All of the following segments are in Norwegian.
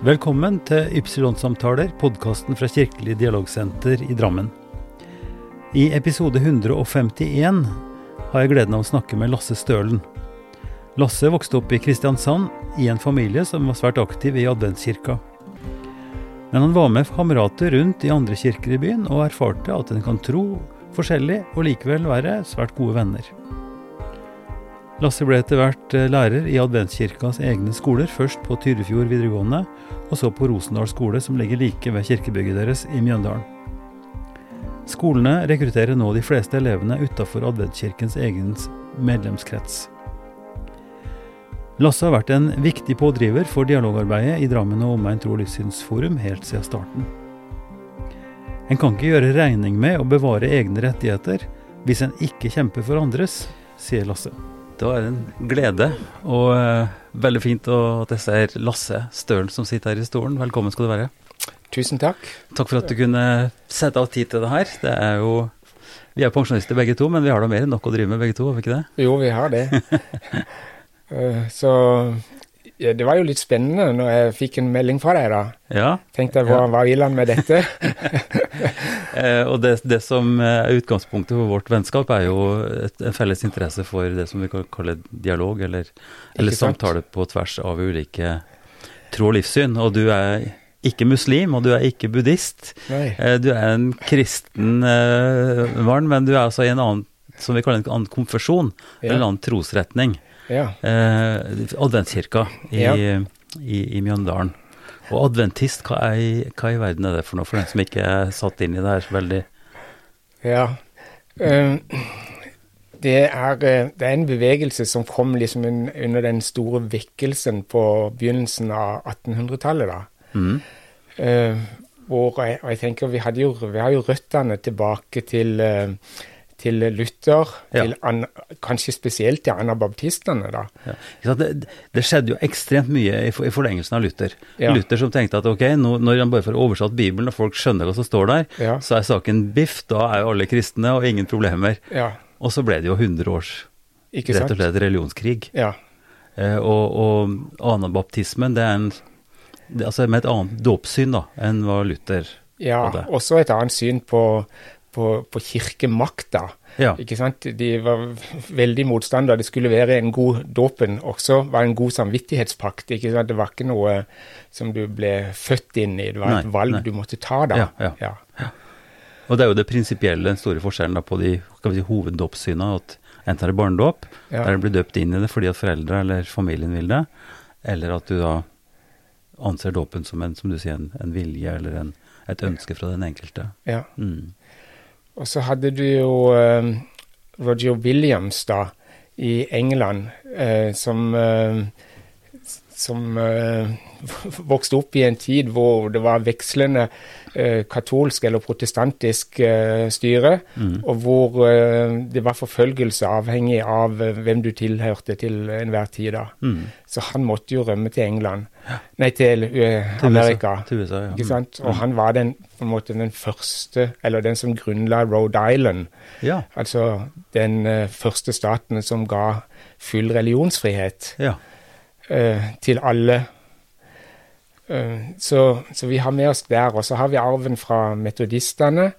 Velkommen til Ypsilon-samtaler, podkasten fra Kirkelig dialogsenter i Drammen. I episode 151 har jeg gleden av å snakke med Lasse Stølen. Lasse vokste opp i Kristiansand, i en familie som var svært aktiv i adventskirka. Men han var med kamerater rundt i andre kirker i byen, og erfarte at en kan tro forskjellig og likevel være svært gode venner. Lasse ble etter hvert eh, lærer i adventskirkas egne skoler, først på Tyrifjord videregående, og så på Rosendal skole, som ligger like ved kirkebygget deres i Mjøndalen. Skolene rekrutterer nå de fleste elevene utafor adventkirkens egen medlemskrets. Lasse har vært en viktig pådriver for dialogarbeidet i Drammen og omegn tro- og livssynsforum helt siden starten. En kan ikke gjøre regning med å bevare egne rettigheter hvis en ikke kjemper for andres, sier Lasse. Det var en glede, og uh, veldig fint at jeg ser Lasse Stølen som sitter her i stolen. Velkommen skal du være. Tusen takk. Takk for at du kunne sette av tid til det her. Det er jo Vi er pensjonister begge to, men vi har da mer enn nok å drive med begge to, har vi ikke det? Jo, vi har det. uh, så ja, det var jo litt spennende når jeg fikk en melding fra deg, da. Ja. Tenkte jeg, hva, hva vil han med dette? eh, og det, det, som er utgangspunktet for vårt vennskap, er jo et, en felles interesse for det som vi kan kalle dialog, eller, eller samtale på tvers av ulike tro og livssyn. Og du er ikke muslim, og du er ikke buddhist. Eh, du er en kristen eh, mann, men du er altså i en annen, som vi kaller en annen konfesjon, ja. eller en annen trosretning. Ja. Eh, adventskirka i, ja. i, i, Mjøndalen. Og adventist, hva, er, hva, i verden er det for noe, for den som ikke er satt inn i det her så veldig? Ja, um, det, er, eh, det, er, en bevegelse som kom liksom under den store vekkelsen på begynnelsen av 1800-tallet. da. Mm. Uh, hvor jeg, og jeg tenker vi, jo, vi har jo røttene tilbake til uh, til Luther, ja. til an, kanskje spesielt til anabaptistene. da. Ja. Det, det, skjedde jo ekstremt mye i, i forlengelsen av Luther. Ja. Luther som tenkte at ok, nå, når han bare får oversatt Bibelen og folk skjønner hva som står der, så er saken biff, da er jo alle kristne og ingen problemer. Og så ble det jo 100 års rett og slett religionskrig. Eh, og, og anabaptismen, det er en det, altså med et annet dåpssyn da, enn hva Luther ja, hadde. Også et annet syn på på, på kirkemakta. Ja. Ikke sant? De var veldig motstandere. Det skulle være en god Dåpen også var en god samvittighetspakt. ikke sant? Det var ikke noe som du ble født inn i, det var nei, et valg nei. du måtte ta da. Ja, ja. ja, Og det er jo det prinsipielle, den store forskjellen da, på de skal vi si, hoveddåpssyna. At enten er det barnedåp, der du blir døpt inn i det fordi at foreldre eller familien vil det, eller at du da anser dåpen som en, som du sier, en, en vilje eller en, et ønske fra den enkelte. Ja. Mm. Og så hadde du jo eh, Roger Williams da, i England, eh, som, uh, som vokste opp i en tid hvor det var vekslende katolsk eller protestantisk styre, mm. og hvor det var forfølgelse avhengig av hvem du tilhørte til enhver tid. da. Mm. Så han måtte jo rømme til England. Nei, til Amerika. Til USA, ja. Ikke sant? Og mm. han var den på en måte den første, eller den som grunnla Rhode Island. Ja. Altså den uh, første staten som ga full religionsfrihet ja. Uh, til alle. Uh, så, så, vi har med oss der. Og så har vi arven fra metodistene.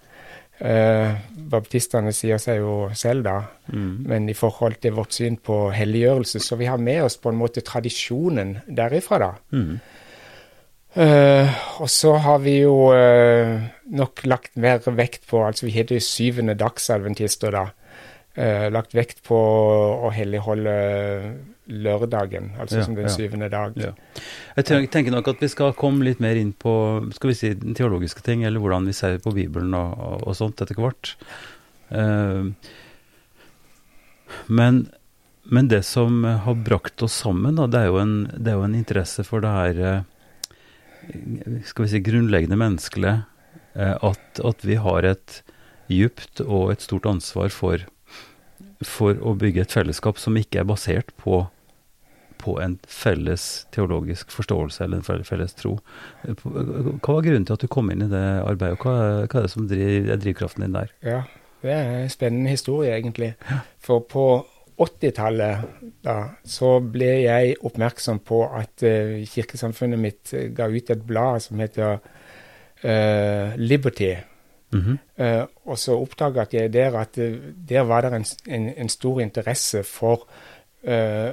baptistene sier seg jo selv, da, mm. men i forhold til vårt syn på helliggjørelse, så vi har med oss på en måte tradisjonen derifra, da. Mm. Uh, og så har vi jo uh, nok lagt mer vekt på Altså, vi heter jo syvende dagsadventister, da. Uh, lagt vekt på å helligholde lørdagen, altså ja, som den syvende dag. Ja. Jeg tenker nok at vi skal komme litt mer inn på skal vi si, den teologiske ting, eller hvordan vi ser på Bibelen og, og, sånt etter hvert. men, men det som har brakt oss sammen, da, det er jo en, det er jo en interesse for det her skal vi si, grunnleggende menneskelig eh, at, at, vi har et djupt og et stort ansvar for, for å bygge et fellesskap som ikke er basert på, på en felles teologisk forståelse eller en felles tro. Hva var grunnen til at du kom inn i det arbeidet, og hva, hva er det som driver, er drivkraften din der? Ja, det er en spennende historie, egentlig. For på 80-tallet så ble jeg oppmerksom på at uh, kirkesamfunnet mitt ga ut et blad som heter uh, Liberty. Mm -hmm. uh, og så oppdaget jeg der at der var det en, en, en stor interesse for,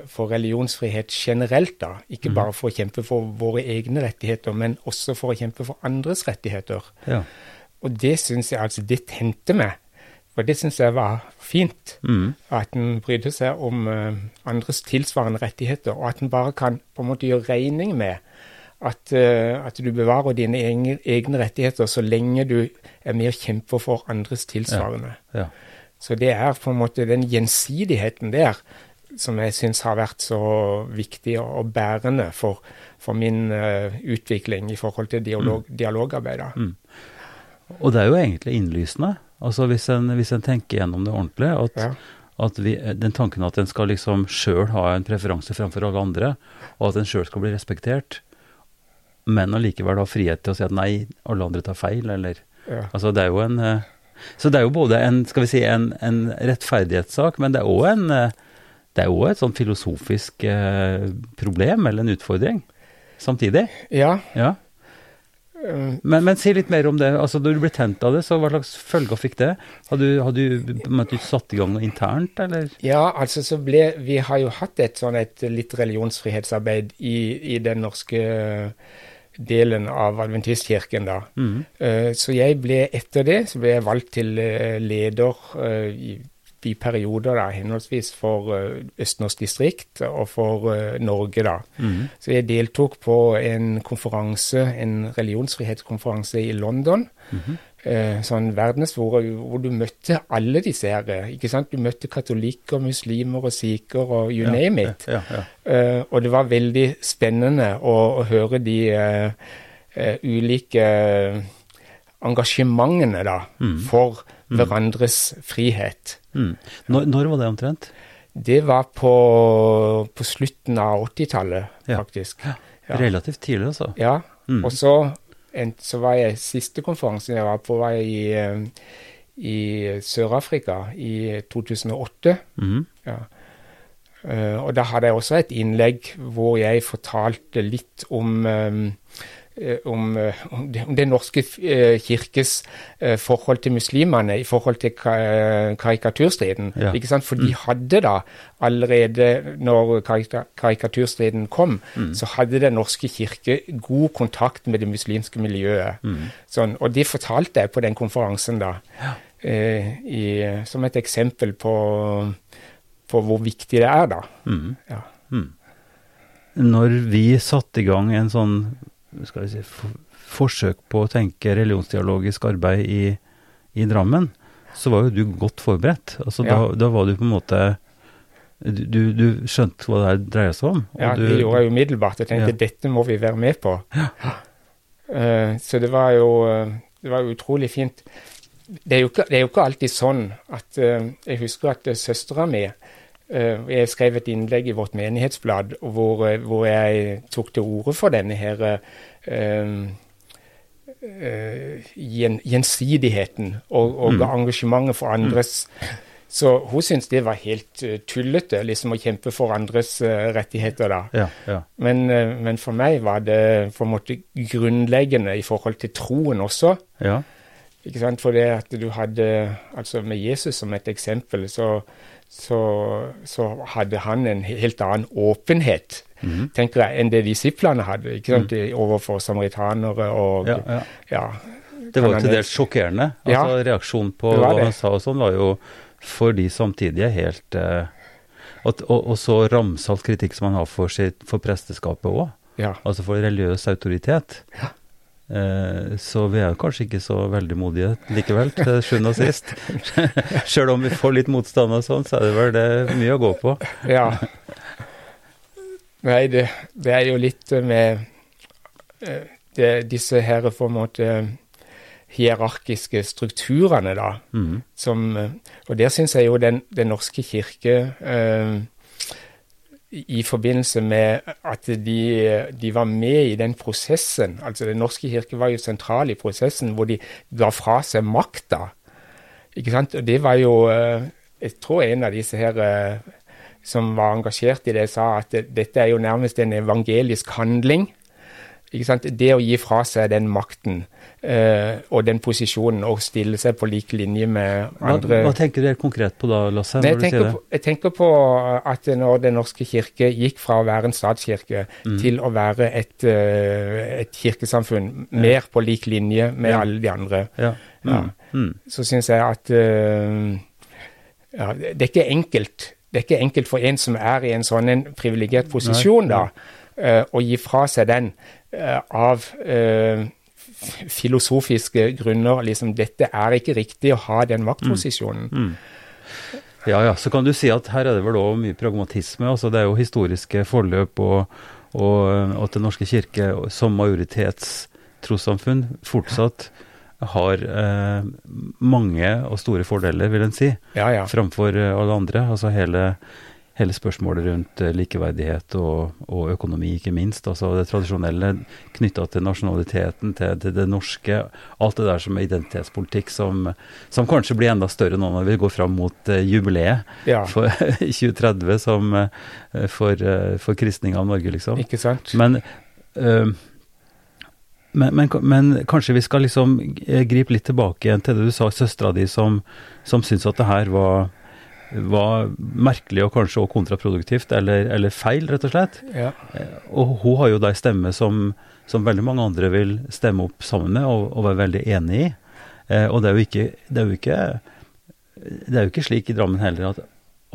for religionsfrihet generelt. da. Ikke mm -hmm. bare for å kjempe for våre egne rettigheter, men også for å kjempe for andres rettigheter. Ja. Og det syns jeg altså, det tente meg. For det syns jeg var fint. Mm. At en brydde seg om uh, andres tilsvarende rettigheter, og at en bare kan på en måte gjøre regning med at, uh, at du bevarer dine egne, egne, rettigheter så lenge du er med og kjemper for andres tilsvarende. Ja. Ja. Så det er på en måte den gjensidigheten der som jeg syns har vært så viktig og, bærende for, for min uh, utvikling i forhold til dialog, mm. dialogarbeidet. Mm. Og det er jo egentlig innlysende Altså hvis en, hvis en tenker gjennom det ordentlig, at, ja. at vi, den tanken at en skal liksom sjøl ha en preferanse framfor alle andre, og at en sjøl skal bli respektert, men allikevel ha frihet til å si at nei, alle andre tar feil, eller ja. Altså det er jo en eh, Så det er jo både en, skal vi si, en, en rettferdighetssak, men det er òg en eh, det er òg et sånn filosofisk eh, problem, eller en utfordring, samtidig. Ja. ja. Men, men, si litt mer om det. altså Da du ble tent av det, så hva slags følger fikk det? Har du, har du, du satt i gang noe internt, eller? Ja, altså så ble Vi har jo hatt et sånn et litt religionsfrihetsarbeid i, i den norske delen av adventistkirken, da. Mm. Så jeg ble etter det så ble jeg valgt til uh, leder uh, i i perioder, da, henholdsvis for Østnorsk distrikt og for Norge. da. Mm. Så jeg deltok på en konferanse, en religionsfrihetskonferanse i London. Mm -hmm. Uh, sånn verdens hvor, du møtte alle disse her. ikke sant? Du møtte katolikker, muslimer og sikher og you ja, name it. Ja, ja, og det var veldig spennende å, å høre de ulike engasjementene da, mm. for hverandres frihet. Mm. Når, når, var det omtrent? Det var på, på slutten av 80-tallet, faktisk. Ja. Relativt tidlig, altså. Ja. Mm. Og så, en, så, var jeg Siste konferansen jeg var på, var i, eh, i Sør-Afrika i 2008. Mm. Ja. Uh, og da hadde jeg også et innlegg hvor jeg fortalte litt om um, om, eh, om, det, norske eh, kirkes forhold til muslimene i forhold til karikaturstriden. Ja. ikke sant? For de mm. hadde da allerede, når karikaturstriden kom, mm. så hadde Den norske kirke god kontakt med det muslimske miljøet. Mm. Sånn, og det fortalte jeg på den konferansen, da. Ja. Eh, i, som et eksempel på, på, hvor viktig det er, da. Mm. Ja. Mm. Når vi satte i gang en sånn skal vi si, for, forsøk på å tenke religionsdialogisk arbeid i, i, Drammen, så var jo du godt forberedt. Altså, ja. da, da, var du på en måte du, du, skjønte hva det her dreier seg om. ja, du, det gjorde jeg umiddelbart. Jeg tenkte ja. dette må vi være med på. Ja. Uh, så det var jo det var utrolig fint. Det er, jo ikke, det er jo ikke alltid sånn at uh, Jeg husker at søstera mi Uh, jeg skrev et innlegg i vårt menighetsblad hvor, uh, hvor jeg tok til orde for denne her uh, gjen, gjensidigheten og, og mm. engasjementet for andres. Mm. Så hun syntes det var helt tullete liksom å kjempe for andres rettigheter da. Ja, ja. Men, men, for meg var det på en måte grunnleggende i forhold til troen også. Ja. Ikke sant? For det at du hadde, altså med Jesus som et eksempel, så så, så, hadde han en helt annen åpenhet, mm -hmm. tenker jeg, enn det disiplene hadde ikke sant, mm. overfor samaritanere og ja, ja. ja Det var jo til dels sjokkerende. Altså ja, Reaksjonen på hva han sa og sånn var jo for de samtidige helt eh, og, og, og, så ramsalt kritikk som han har for, sitt, for presteskapet òg. Ja. Altså for religiøs autoritet. Ja. Eh, så vi er kanskje ikke så veldig modige likevel, til sjuende og sist. Sjøl om vi får litt motstand og sånn, så er det vel det mye å gå på. Ja. Nei, det, det er jo litt med eh, det, disse her på en måte hierarkiske strukturene, da. Mm. Som, eh, og der syns jeg jo Den, den norske kirke eh, i forbindelse med at de, de, var med i den prosessen. Altså Den norske kirke var jo sentral i prosessen hvor de ga fra seg makta. Ikke sant? Og det var jo eh, Jeg tror en av disse her eh, som var engasjert i det, sa at dette er jo nærmest en evangelisk handling. Ikke sant? Det å gi fra seg den makten uh, og den posisjonen å stille seg på lik linje med andre Hva, hva tenker du helt konkret på da, Lasse? Nei, jeg, tenker på, jeg, tenker på, at når Den norske kirke gikk fra å være en statskirke mm. til å være et, uh, et kirkesamfunn ja. mer på lik linje med ja. alle de andre, ja. Mm. Mm. så syns jeg at uh, det er ikke enkelt. Det er ikke enkelt for en som er i en sånn en privilegert posisjon, da, å gi fra seg den. Eh, av eh, filosofiske grunner liksom dette er ikke riktig å ha den maktposisjonen. Mm. Mm. Ja, ja. Så kan du si at her er det vel òg mye pragmatisme. altså Det er jo historiske forløp, og, og, at Den norske kirke som majoritetstrossamfunn fortsatt har eh, mange og store fordeler, vil en si, ja, ja. framfor alle andre. Altså hele hele spørsmålet rundt eh, likeverdighet og, og, økonomi, ikke minst. Altså det tradisjonelle knytta til nasjonaliteten, til, til, det norske. Alt det der som er identitetspolitikk, som, som kanskje blir enda større nå når vi går fram mot uh, jubileet ja. for 2030 som uh, for, uh, for kristning av Norge, liksom. Ikke sant? Men, men, men, men, kanskje vi skal liksom gripe litt tilbake igjen til det du sa, søstera di som, som syntes at det her var var merkelig og kanskje også kontraproduktivt, eller, eller feil, rett og slett. Ja. Eh, og hun har jo da ei stemme som, som, veldig mange andre vil stemme opp sammen med og, og være veldig enig i. Eh, og det er, ikke, det er, jo ikke, det er jo ikke slik i Drammen heller at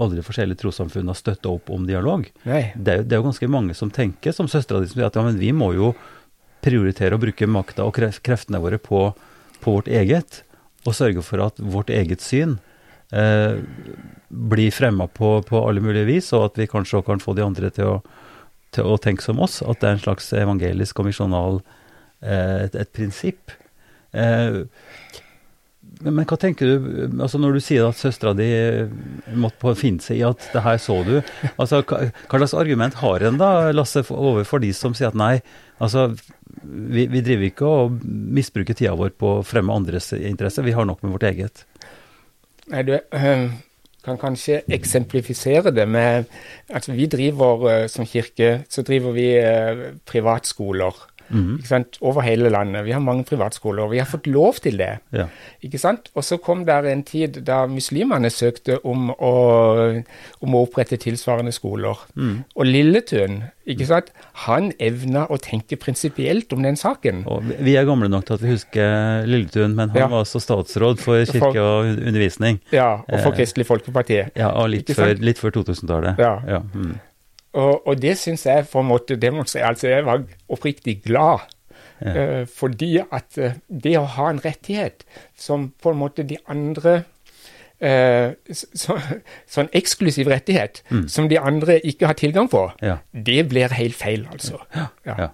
alle de forskjellige trossamfunn har støtta opp om dialog. Det er, det, er, jo ganske mange som tenker, som søstera di, at ja, men vi må jo prioritere å bruke makta og kreftene våre på, på vårt eget, og sørge for at vårt eget syn eh, blir fremma på, på, alle mulige vis, og at vi kanskje også kan få de andre til å, til å tenke som oss. At det er en slags evangelisk og misjonal eh, et, et, prinsipp. Eh, men, hva tenker du altså når du sier at søstera di måtte finne seg i at det her så du? altså Hva, slags argument har en da, Lasse, overfor de som sier at nei, altså vi, vi driver ikke og misbruker tida vår på å fremme andres interesse, vi har nok med vårt eget. Nei, du øh, kan kanskje eksemplifisere det med Altså, vi driver øh, som kirke, så driver vi øh, privatskoler. Mm. ikke sant? Over hele landet. Vi har mange privatskoler, og vi har fått lov til det. Ja. ikke sant? Og så kom det en tid da muslimene søkte om å, om å opprette tilsvarende skoler. Mm. Og Lilletun, ikke sant? han evna å tenke prinsipielt om den saken. Og vi er gamle nok til at vi husker Lilletun, men han ja. var også statsråd for kirke og undervisning. Ja, og for eh, Kristelig Folkeparti. Ja, og litt, før, litt før 2000-tallet. Ja. ja. Mm. Og, og det syns jeg på en måte demonstrerer Altså, jeg var oppriktig glad. Ja. Uh, fordi at uh, det å ha en rettighet som på en måte de andre uh, så, Sånn eksklusiv rettighet mm. som de andre ikke har tilgang på, ja. det blir helt feil, altså. Ja.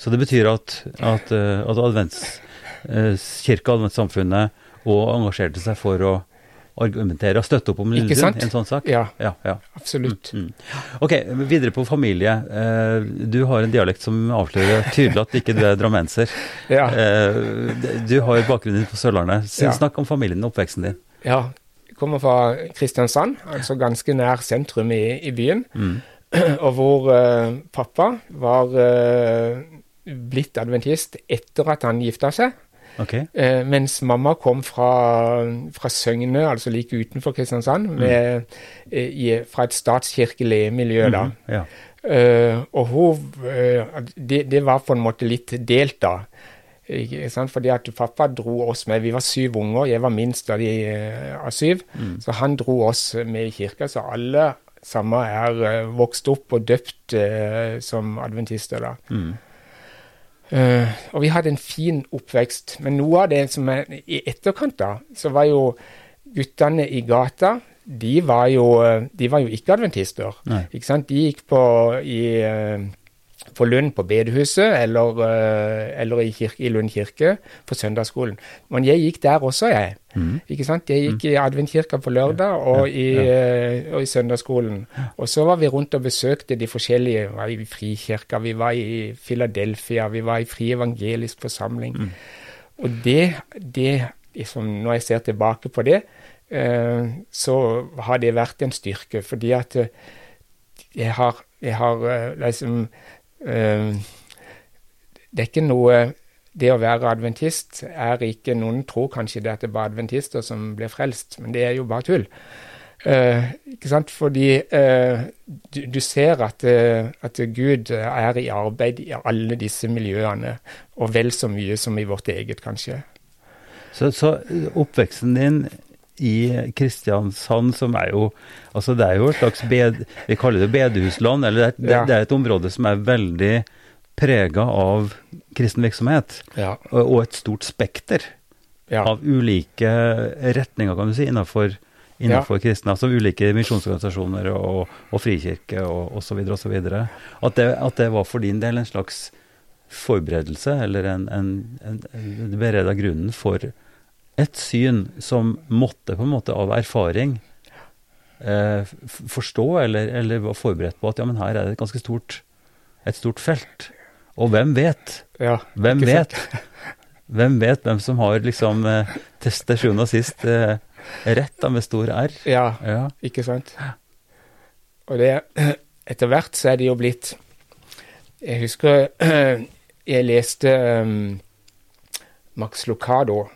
Så det betyr at, at, at adventskirka, adventssamfunnet, òg engasjerte seg for å argumentere og støtte opp om Lillesund i en sånn sak? Ja, ja, ja. absolutt. Mm, mm. Ok, videre på familie. Eh, du har en dialekt som avslører tydelig at ikke du er drammenser. ja. Eh, du har bakgrunnen din på Sørlandet. Snakk om familien og oppveksten din. Ja, jeg kommer fra Kristiansand, altså ganske nær sentrum i, i byen. Mm. Og hvor uh, pappa var uh, blitt adventist etter at han gifta seg. Okay. Eh, mens mamma kom fra, fra Søgne, altså like utenfor Kristiansand, mm. med, eh, i, fra et statskirkelig miljø. da. Mm, ja. eh, og hun eh, det, det, var på en måte litt delt, da. Ikke sant? Fordi at pappa dro oss med. Vi var syv unger, jeg var minst av de eh, av syv. Mm. Så han dro oss med i kirka. Så alle samme er eh, vokst opp og døpt som adventister. da. Uh, og vi hadde en fin oppvekst. Men noe av det som er i etterkant, da, så var jo guttene i gata De var jo, de var jo ikke adventister. Ikke sant? De gikk på i uh, på Lund på bedehuset eller, eh, eller i, kirke, i, Lund kirke på søndagsskolen. Men jeg gikk der også, jeg. Mm. Ikke sant? Jeg gikk mm. i adventkirka på lørdag og, i, ja. og i søndagsskolen. Og så var vi rundt og besøkte de forskjellige. Vi var i Frikirka, vi var i Philadelphia, vi var i Fri evangelisk forsamling. Mm. Og det, det liksom, når jeg ser tilbake på det, eh, så har det vært en styrke, fordi at eh, jeg har, jeg har eh, liksom eh, Det er ikke noe Det å være adventist er ikke Noen tror kanskje det at det er bare adventister som blir frelst, men det er jo bare tull. Eh, ikke sant? Fordi eh, du, du, ser at, eh, at, Gud er i arbeid i alle disse miljøene, og vel så mye som i vårt eget, kanskje. Så, så oppveksten din i Kristiansand, som er jo altså Det er jo et slags bed, vi kaller det bedehusland, eller det, ja. det er et område som er veldig prega av kristen virksomhet, ja. og, og, et stort spekter ja. av ulike retninger, kan du si, innenfor innenfor kristne, altså ulike misjonsorganisasjoner og, og frikirke og osv. osv. At, det, at det var for din del en slags forberedelse, eller en, en, en, en bereda grunnen for et syn som måtte på en måte av erfaring eh, forstå, eller, eller var forberedt på at ja, men her er det et ganske stort, et stort felt. Og hvem vet? Ja, hvem vet? Hvem vet hvem som har liksom eh, til, sjuende og sist eh, Rett da, med stor R. Ja, ja, ikke sant. Og det Etter hvert så er det jo blitt Jeg husker jeg leste um, Max Lucado.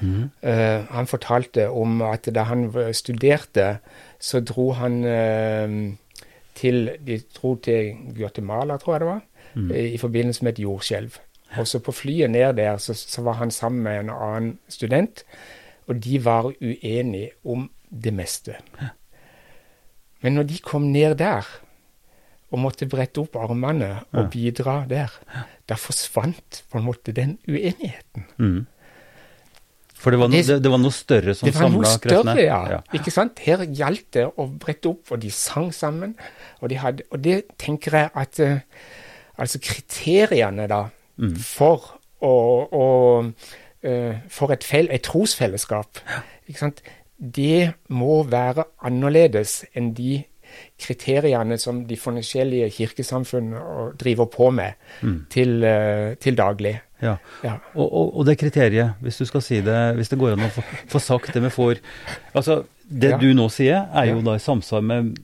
Mm. Uh, han fortalte om at da han studerte, så dro han uh, til De dro til Guatemala, tror jeg det var, mm. i forbindelse med et jordskjelv. Og så på flyet ned der så, så var han sammen med en annen student. Og de var uenige om det meste. Men når de kom ned der og måtte brette opp armene og bidra der, da forsvant på en måte den uenigheten. Mm. For det var, no, det, det var, noe større som samla kreftene? Det var noe større, ja. ja. Ikke sant? Her gjaldt det å brette opp, og de sang sammen. Og, de hadde, og det tenker jeg at uh, Altså kriteriene da mm. for å, å uh, for et, fel, et trosfellesskap, det må være annerledes enn de kriteriene som de forskjellige kirkesamfunn driver på med mm. til, uh, til, daglig. Ja, ja. Og, og, og, det kriteriet, hvis du skal si det, hvis det går an å få, få sagt det vi får Altså, det ja. du nå sier, er jo da i samsvar med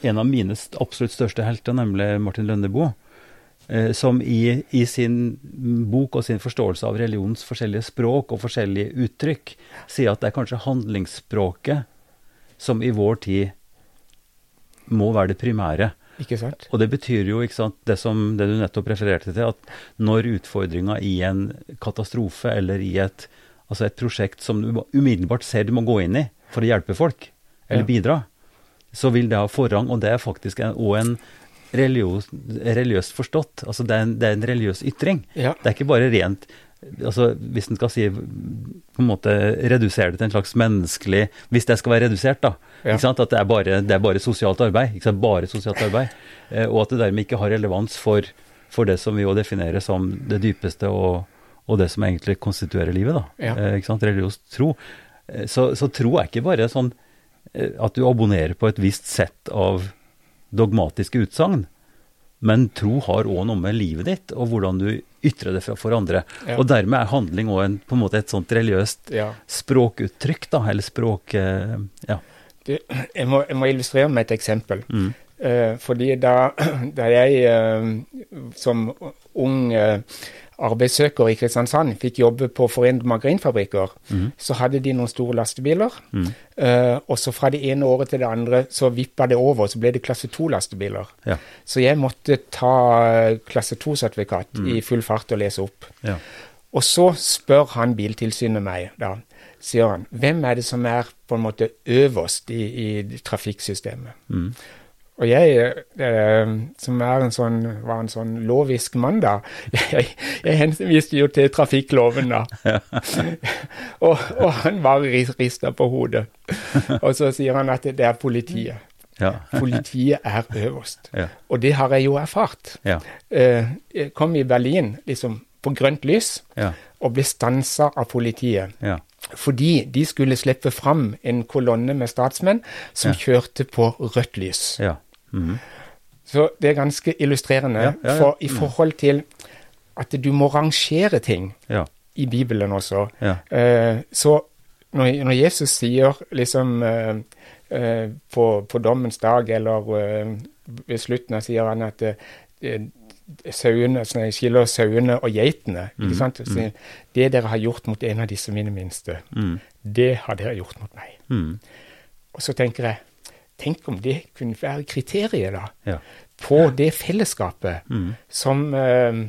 en av mine absolutt største helter, nemlig Martin Lønneboe. Eh, som i, i, sin bok og sin forståelse av religionens forskjellige språk og forskjellige uttrykk sier at det er kanskje handlingsspråket som i vår tid må være det primære. Ikke sant? Og det betyr jo, sant, det som det du nettopp refererte til, at når utfordringa i en katastrofe eller i et, altså et prosjekt som du umiddelbart ser du må gå inn i for å hjelpe folk, eller ja. bidra, så vil det ha forrang. Og det er faktisk òg en, religiøs, religiøst forstått. Altså det er, en, det er en religiøs ytring. Ja. Det er ikke bare rent altså Hvis en skal si på en måte redusere det til en slags menneskelig Hvis det skal være redusert, da. Ja. At det er, bare, det er, bare, sosialt arbeid. Ikke sant? Bare sosialt arbeid. Eh, og at det dermed ikke har relevans for, for det som vi jo definerer som det dypeste og, og det som egentlig konstituerer livet. da. Ja. Eh, ikke sant? Religiøs tro. Eh, så, så tro er ikke bare sånn at du abonnerer på et visst sett av dogmatiske utsagn. Men tro har òg noe med livet ditt og hvordan du ytrer det for andre. Ja. Og dermed er handling òg et sånt religiøst ja. språkuttrykk, da, eller språk... Eh, ja. Du, jeg, må, jeg, må, illustrere med et eksempel. Mm. Eh, fordi da, da jeg eh, som ung uh, arbeidssøkere i Kristiansand fikk jobbe på Forenede Margarinfabrikker, mm. så hadde de noen store lastebiler. Mm. Uh, og så fra det ene året til det andre så vippa det over, så ble det klasse 2-lastebiler. Ja. Så jeg måtte ta klasse 2-sertifikat mm. i full fart og lese opp. Ja. Og så spør han Biltilsynet meg, da, sier han, hvem er det som er på en måte øverst i, i trafikksystemet? Og jeg, eh, som en sånn, var en sånn lovisk mann, da, jeg, jeg henviste jo til trafikkloven, da. og, og, han bare rista på hodet. Og så sier han at det er politiet. Ja. politiet er øverst. Ja. Og det har jeg jo erfart. Ja. Eh, jeg kom i Berlin liksom på grønt lys og ble stansa av politiet. Fordi de skulle slippe fram en kolonne med statsmenn som kjørte på rødt lys. Ja. Mm. Så det er ganske illustrerende ja, ja, for, i mm. forhold til at du må rangere ting i Bibelen også. Uh, så når, når Jesus sier liksom uh, uh, på, på, dommens dag, eller ved slutten sier han at sauene, sånn, jeg skiller sauene og geitene. ikke mm, sant? Mm. Det dere har gjort mot en av disse mine minste, mm. det har dere gjort mot meg. Mm. Og så tenker jeg, tenk om det kunne være kriteriet da, ja. på det fellesskapet mm. som uh,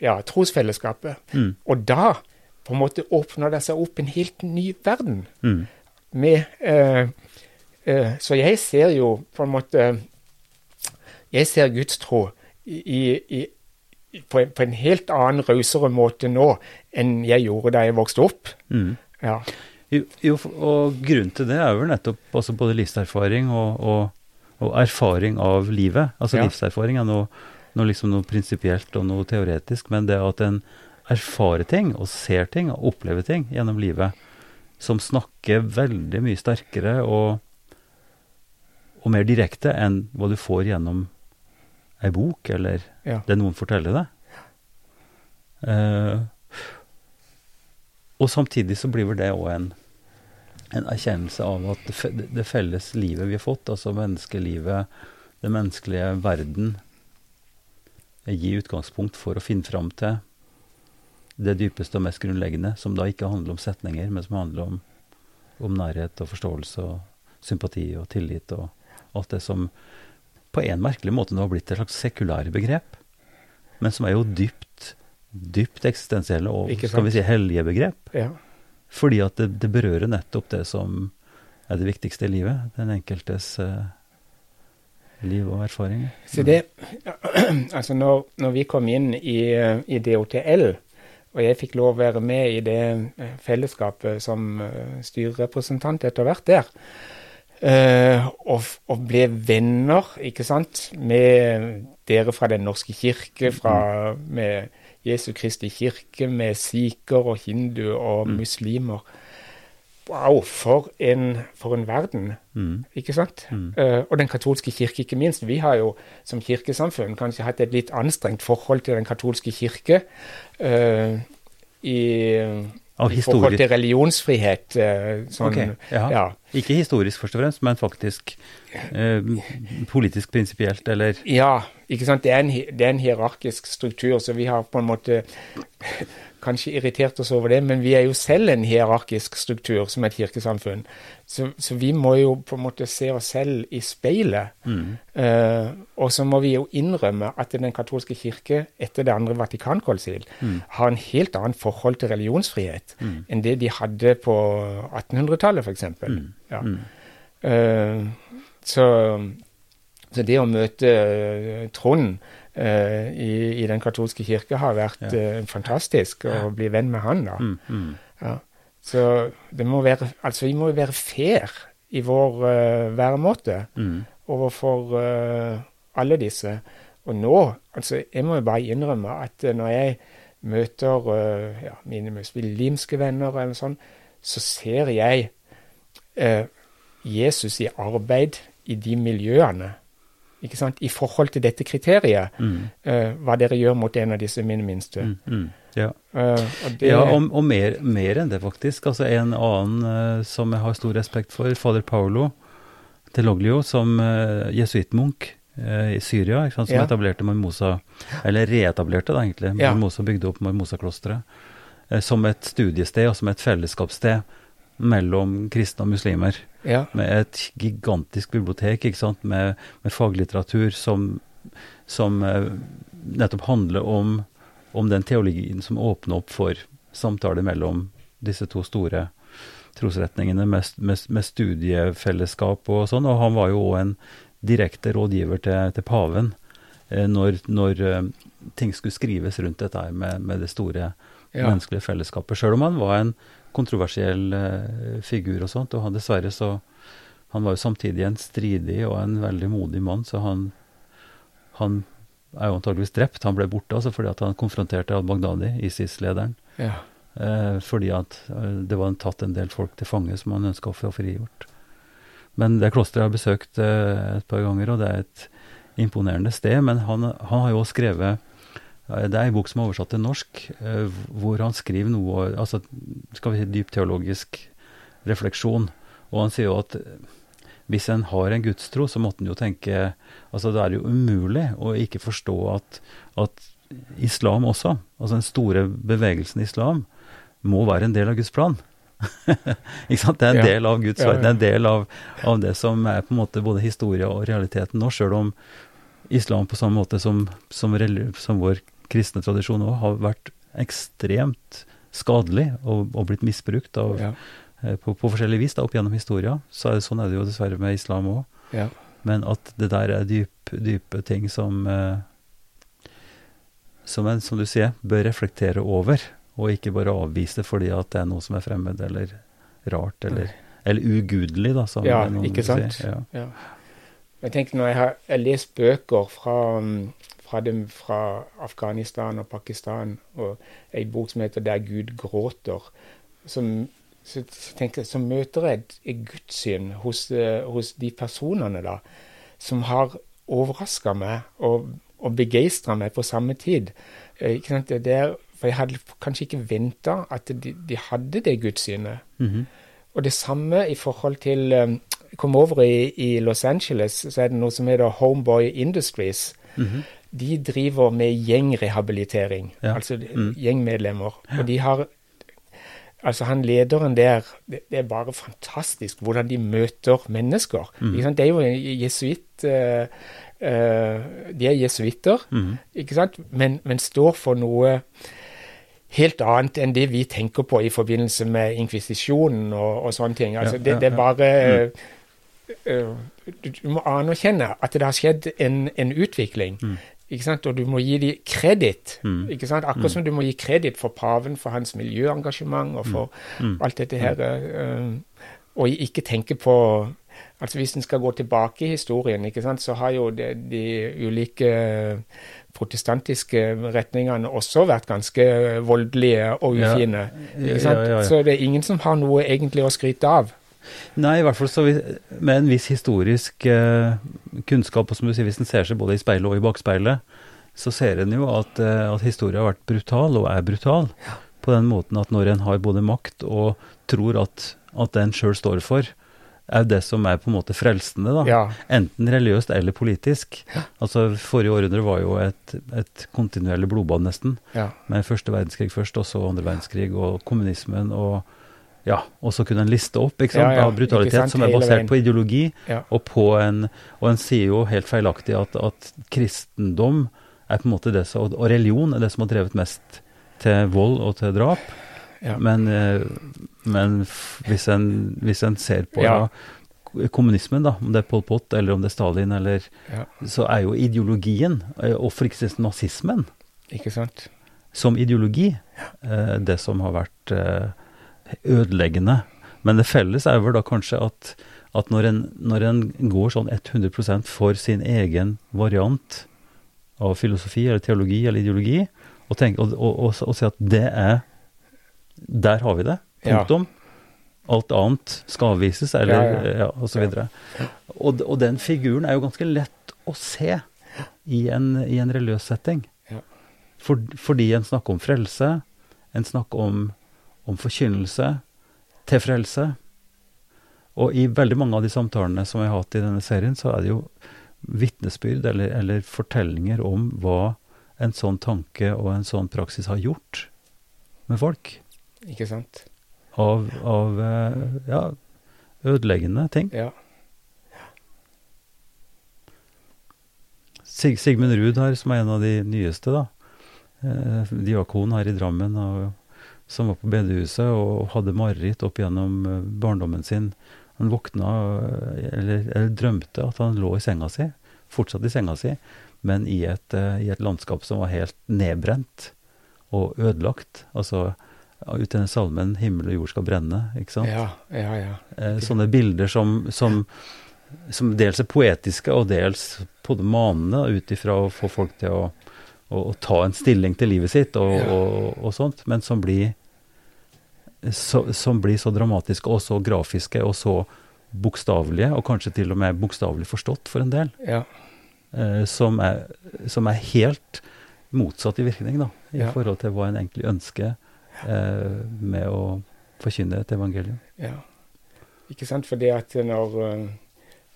Ja, trosfellesskapet. Mm. Og da på en måte åpner det seg opp en helt ny verden. Med uh, uh, Så jeg ser jo på en måte Jeg ser Guds tro i, i, på, en, på, en, helt annen, rausere måte nå enn jeg gjorde da jeg vokste opp. Mm. Ja. Jo, jo, og grunnen til det er vel nettopp altså både livserfaring og, og, og, erfaring av livet. Altså ja. livserfaring er noe, noe, liksom noe prinsipielt og noe teoretisk, men det at en erfarer ting og ser ting og opplever ting gjennom livet som snakker veldig mye sterkere og, og mer direkte enn hva du får gjennom ei bok, eller ja. det noen forteller deg. Uh, og samtidig så blir vel det òg en, en, erkjennelse av at det, det, felles livet vi har fått, altså menneskelivet, den menneskelige verden, gir utgangspunkt for å finne fram til det dypeste og mest grunnleggende, som da ikke handler om setninger, men som handler om, om nærhet og forståelse og sympati og tillit og alt det som på en merkelig måte nå har blitt et slags sekulære begrep, men som er jo dypt, dypt eksistensielle og skal vi si hellige begrep. Ja. Fordi at det, det, berører nettopp det som er det viktigste i livet. Den enkeltes uh, liv og erfaringer. Så det, altså når, når vi kom inn i, i DOTL, og jeg fikk lov å være med i det eh, fellesskapet som uh, styrerepresentant etter hvert der, Uh, og, og, ble venner, ikke sant, med dere fra Den norske kirke, fra, mm. med Jesu Kristi kirke, med sikher og hindu og mm. muslimer. Wow, for en, for en verden, mm. ikke sant? Mm. Uh, og Den katolske kirke, ikke minst. Vi har jo som kirkesamfunn kanskje hatt et litt anstrengt forhold til Den katolske kirke. Uh, i av I forhold til religionsfrihet. Eh, sånn, okay, ja. ja. Ikke historisk først og fremst, men faktisk eh, politisk prinsipielt, eller? Ja, ikke sant. Det er, en, det er en hierarkisk struktur, så vi har på en måte kanskje irritert oss over det, men vi er jo selv en hierarkisk struktur som et kirkesamfunn. Så, så vi må jo på en måte se oss selv i speilet. Mm. Uh, og så må vi jo innrømme at Den katolske kirke etter det andre Vatikankonsil mm. har en helt annet forhold til religionsfrihet mm. enn det de hadde på 1800-tallet, f.eks. Mm. Ja. Uh, så, så, det å møte uh, Trond i, i, Den katolske kirke har vært ja. uh, fantastisk å bli venn med han. da. Mm, mm. Ja. Så det må være, altså vi må jo være fair i vår uh, væremåte mm. overfor alle disse. Og nå, altså jeg må jo bare innrømme at når jeg møter ja, mine muslimske venner eller sånn, så ser jeg Jesus i arbeid i de miljøene ikke sant, i forhold til dette kriteriet, mm. uh, hva dere gjør mot en av disse mine minste. Mm, mm, ja, uh, og, det, ja, og, og mer, mer, enn det, faktisk. Altså En annen uh, som jeg har stor respekt for, fader Paolo Teloglio, som jesuittmunk i Syria, sant, som ja. etablerte Marmosa, eller reetablerte da egentlig, Marmosa bygde opp Marmosa-klosteret, som et studiested og som et fellesskapssted mellom kristne og muslimer. Ja. Med et gigantisk bibliotek ikke sant? Med, med faglitteratur som, som uh, nettopp handler om, om, den teologien som åpner opp for samtaler mellom disse to store trosretningene, med, med, med studiefellesskap og sånn. Og han var jo òg en direkte rådgiver til, til paven uh, når, når uh, ting skulle skrives rundt dette med, med det store ja. menneskelige fellesskapet. Sjøl om han var en kontroversiell eh, figur og sånt. Og han dessverre så Han var jo samtidig en stridig og en veldig modig mann, så han, han er jo antageligvis drept. Han ble borte altså fordi at han konfronterte al-Baghdadi, ISIS-lederen. Ja. Eh, fordi at eh, det var tatt en del folk til fange som han ønska å få frigjort. Men det klosteret har besøkt eh, et par ganger, og det er et imponerende sted. Men han, han har jo skrevet det er en bok som er oversatt til norsk, eh, hvor han skriver noe altså, skal vi si dyp teologisk refleksjon. Og han sier jo at hvis en har en gudstro, så måtte en jo tenke Altså det er jo umulig å ikke forstå at, at islam også, altså den store bevegelsen islam, må være en del av Guds plan. ikke sant? Det er en del av Guds verden. Det er en del av, av det som er på en måte både historie og realiteten nå, sjøl om islam på samme måte som, som, som vår kristne tradisjon òg har vært ekstremt skadelig og, og blitt misbrukt av, Ja. eh, på, på forskjellig vis da, opp gjennom historia. Så er det, sånn er det jo dessverre med islam òg. Ja. Men at det der er dyp, dype ting som eh, som en, som du sier, bør reflektere over, og ikke bare avvise fordi at det er noe som er fremmed eller rart eller, eller ugudelig, da. Som Ja, noen ikke sant? Sier. Ja. Ja. Jeg tenker når jeg har jeg lest bøker fra, um, fra, fra Afghanistan og Pakistan, og ei bok som heter 'Der Gud gråter', som, så, så tenker jeg, så møter jeg et, et gudssyn hos, eh, hos de personene da, som har overraska meg og, og begeistra meg på samme tid. Eh, ikke sant? Det er, for jeg hadde kanskje ikke venta at de, de hadde det gudssynet. Mhm. Og det samme i forhold til um, Jeg kom over i, i Los Angeles, så er det noe som heter Homeboy Industries. Mhm. De driver med gjengrehabilitering, Ja. altså Mm. gjengmedlemmer. Og de har Altså, han lederen der Det, det er bare fantastisk hvordan de møter mennesker. Mm. Det er jo jesuitt uh, uh, De er jesuitter, mm. ikke sant? Men, men står for noe helt annet enn det vi tenker på i forbindelse med inkvisisjonen og, og sånne ting. Altså, det, det er bare uh, du må anerkjenne at det har skjedd en, en utvikling. Mm. Ikke sant? Og du må gi dem kreditt. Mm. Ikke sant? Akkurat som du må gi kreditt for paven for hans miljøengasjement og for Mm. alt dette her. eh, og ikke tenke på Altså Hvis en skal gå tilbake i historien, ikke sant, så har jo de, de ulike protestantiske retningene også vært ganske voldelige og ufine. Ja, ja, ja. Så det er ingen som har noe egentlig å skryte av. Nei, i hvert fall så vi, med en viss historisk eh, kunnskap, og som du sier, hvis en ser seg både i speilet og i bakspeilet, så ser en jo at, eh, at historien har vært brutal, og er brutal, på den måten at når en har både makt og tror at, at det en sjøl står for, er det som er på en måte frelsende, da. Ja. Enten religiøst eller politisk. Altså, Forrige århundre var jo et, et kontinuerlig blodbad, nesten. ja. Med første verdenskrig først, og så andre verdenskrig, og kommunismen, og ja, og så kunne en liste opp ikke sant, Ja, ja, av brutalitet sant, som er basert på ideologi, Ja. og på en Og en sier jo helt feilaktig at, at kristendom er på en måte det som, og religion er det som har drevet mest til vold og til drap. Ja. Men, eh, men hvis, en, hvis en ser på da, kommunismen, da, om det er Pol Pot eller om det er Stalin, eller, så er jo ideologien, eh, og for ikke si nazismen, Ikke som ideologi eh, det som har vært ødeleggende. Men det felles er vel da kanskje at, at når, en, når en går sånn 100% for sin egen variant av filosofi eller teologi eller ideologi, og, tenker, og, og, og, og si at det er Der har vi det. Ja. Punktum. Alt annet skal avvises, eller Ja, ja. ja, og så videre. Og, og den figuren er jo ganske lett å se i en, i en religiøs setting. Ja. For, fordi en snakker om frelse, en snakker om, om forkynnelse til frelse. Og i veldig mange av de samtalene som jeg har hatt i denne serien, så er det jo vitnesbyrd eller, eller fortellinger om hva en sånn tanke og en sånn praksis har gjort med folk. Ikke sant? Av, av eh, ja, ødeleggende ting. Ja. Sig Sigmund Ruud her, som er en av de nyeste, da. Eh, diakon her i Drammen, og, som var på bedehuset og hadde mareritt opp gjennom eh, barndommen sin. Han våkna, eh, eller, eller drømte at han lå i senga si, fortsatt i senga si, men i et, eh, i et landskap som var helt nedbrent og ødelagt. Altså ut i den salmen 'Himmel og jord skal brenne', ikke sant? Ja, ja, ja. Sånne bilder som, som, som dels er poetiske, og dels på det manende, ut ifra å få folk til å, å, ta en stilling til livet sitt og, og, og sånt, men som blir, så, som blir så dramatiske og så grafiske og så bokstavelige, og kanskje til og med bokstavelig forstått for en del, ja. eh, som, er, som er helt motsatt i virkning, da, i Ja. forhold til hva en egentlig ønsker eh, med å forkynne et evangelium. ja. Ikke sant? Fordi at når, eh,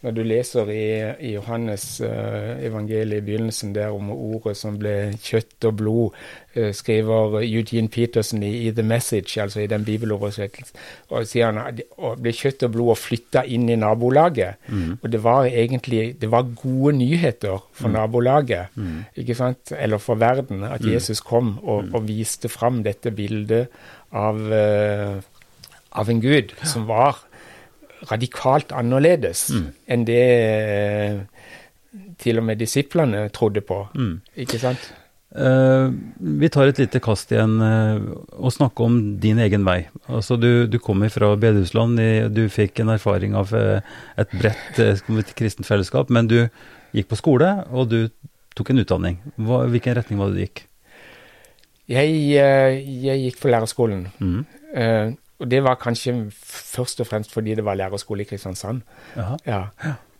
når du leser i, i Johannes uh, evangeliet i begynnelsen der om ordet som ble kjøtt og blod, uh, skriver Eugene Peterson i, i, The Message, altså i den bibeloversettelsen, og sier han at det ble kjøtt og blod og flytta inn i nabolaget. Mm. Og det var egentlig det var gode nyheter for mm. nabolaget, mm. ikke sant? eller for verden, at mm. Jesus kom og, og, viste fram dette bildet av, uh, av en gud som var radikalt annerledes mm. enn det eh, til og med disiplene trodde på. Mm. Ikke sant? Uh, vi tar et lite kast igjen uh, og snakker om din egen vei. Altså Du, du kommer fra bedehusland, du fikk en erfaring av uh, et bredt uh, kristent fellesskap, men du gikk på skole, og du tok en utdanning. Hva, hvilken retning var det du gikk? Jeg, jeg gikk for lærerskolen. Mm. Og det var kanskje først og fremst fordi det var lærerskole i Kristiansand. Aha. Ja.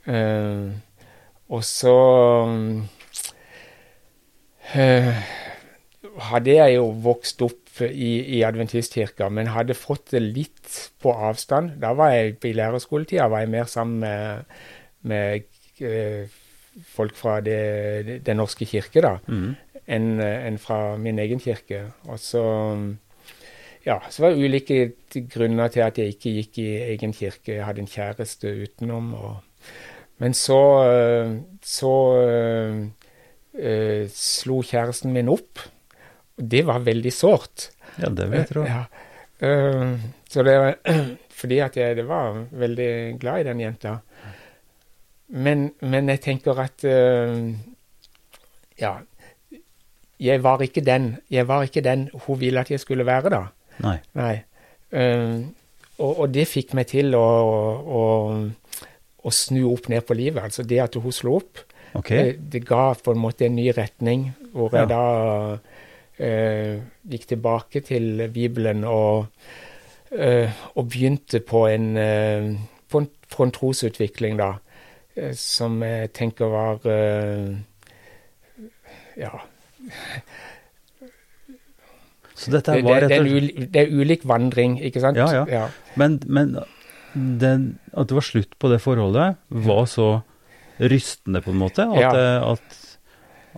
Uh, og så uh, hadde jeg jo vokst opp i, i adventistkirka, men hadde fått det litt på avstand. Da var jeg i lærerskoletida var jeg mer sammen med, med uh, folk fra Den norske kirke, da, mm. enn en fra min egen kirke. Og så ja, så var det ulike grunner til at jeg ikke gikk i egen kirke. Jeg hadde en kjæreste utenom. Og, men så, øh, så øh, øh, slo kjæresten min opp. Og det var veldig sårt. Ja, det vil jeg tro. Ja. Uh, så det var fordi at jeg det var veldig glad i den jenta. Men, men jeg tenker at uh, Ja. Jeg var ikke den Jeg var ikke den hun ville at jeg skulle være, da. Nei. Nei. Um, og, og, det fikk meg til å, å, å, snu opp ned på livet. Altså det at hun slo opp, okay. det, det, ga på en måte en ny retning, hvor ja. jeg da uh, gikk tilbake til Bibelen og, uh, og begynte på en, på en, på en trosutvikling, da, som jeg tenker var ja så dette var det, og slett det, er ulik vandring, ikke sant? Ja, ja. ja. Men, men den, at det var slutt på det forholdet, var så rystende, på en måte? At, ja. Eh, at,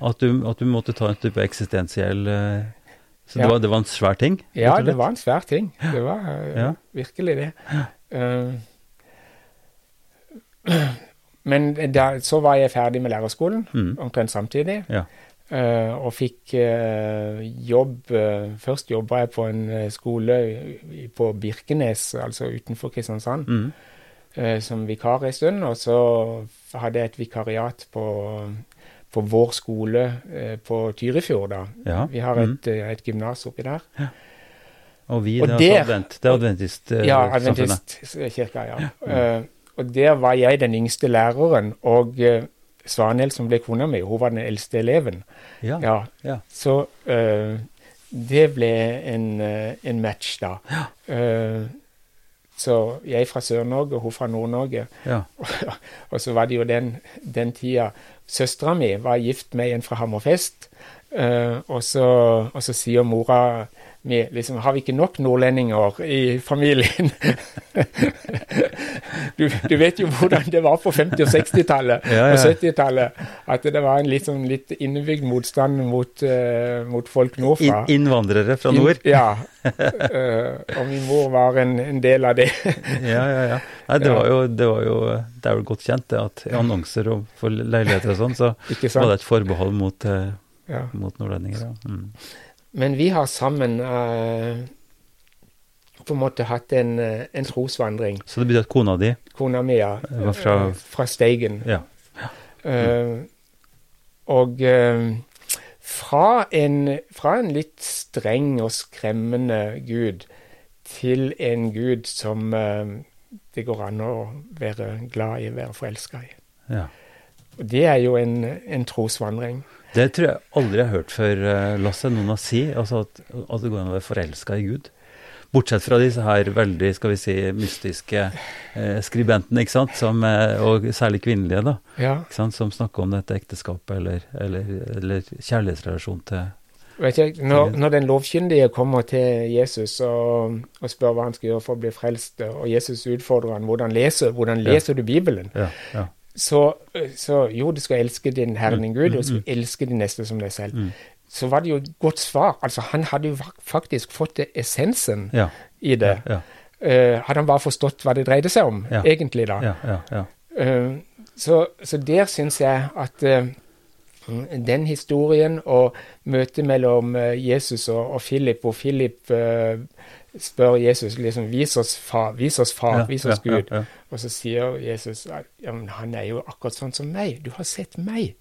at, du, at, du, måtte ta en type eksistensiell eh, Så det, var, det var en svær ting? Ja, det var en svær ting. Det var uh, virkelig det. Uh, men da, så var jeg ferdig med lærerskolen, mm. omtrent samtidig. Ja. Uh, og fikk uh, jobb uh, Først jobba jeg på en skole på Birkenes, altså utenfor Kristiansand, mm. som vikar en stund. Og så hadde jeg et vikariat på, på vår skole på Tyrifjord, da. Ja. Vi har et, mm. et gymnas oppi der. Ja. Og vi, det, der, advent, det er adventist Ja, adventistkirka, ja. Mm. og der var jeg den yngste læreren. og Svanhild, som ble kona mi, hun var den eldste eleven. Ja. ja. ja. Så uh, det ble en, uh, en match, da. Ja. Uh, så jeg fra Sør-Norge, hun fra Nord-Norge. Ja. og så var det jo den, den tida Søstera mi var gift med en fra Hammerfest, og så, og så sier mora vi liksom, Har vi ikke nok nordlendinger i familien? du, du, vet jo hvordan det var på 50- og 60-tallet ja, ja. og 70-tallet. At det var en litt, sånn, litt innebygd motstand mot, uh, mot folk nordfra. In innvandrere fra nord? In, ja. Uh, og min mor var en, en del av det. ja, ja, ja. Nei, det, var jo, det, var jo, det er jo godt kjent det at i annonser for leiligheter og sånn, så var det et forbehold mot, uh, mot nordlendinger. Ja. Mm. Men vi har sammen uh, på en måte hatt en, uh, en, trosvandring. Så det betyr at kona di Kona mi, ja. Var fra, uh, fra Steigen. Ja. Mm. og fra en, fra, en, litt streng og skremmende gud til en gud som det går an å være glad i, være forelska i. Ja. Og det er jo en, en trosvandring. Det tror jeg aldri jeg har hørt før, eh, Lasse, noen å si. Altså at, at det går an å være forelska i Gud. Bortsett fra disse her veldig skal vi si, mystiske eh, skribentene, ikke sant? Som, eh, og særlig kvinnelige, da. Ja. Ikke sant? Som snakker om dette ekteskapet eller, eller, eller kjærlighetsrelasjon til, Vet jeg, når, når den lovkyndige kommer til Jesus og, og, spør hva han skal gjøre for å bli frelst, og Jesus utfordrer han hvordan leser, hvordan leser du Bibelen, ja, ja. Så, så, jo, du skal elske din Herre din Gud, Mm, og du skal elske din neste som deg selv. Så var det jo et godt svar. Altså, han hadde jo faktisk fått essensen Ja. i det. Ja. Eh, hadde han bare forstått hva det dreide seg om, Ja. egentlig, da. Ja, ja, ja. Eh, så, så der syns jeg at eh, den historien og møtet mellom eh, Jesus og, og Philip, hvor Philip uh, spør Jesus liksom, vis oss far, vis oss, far, Ja, vis oss ja, Gud. ja. Og så sier Jesus ja, men han er jo akkurat sånn som meg. Du har sett meg.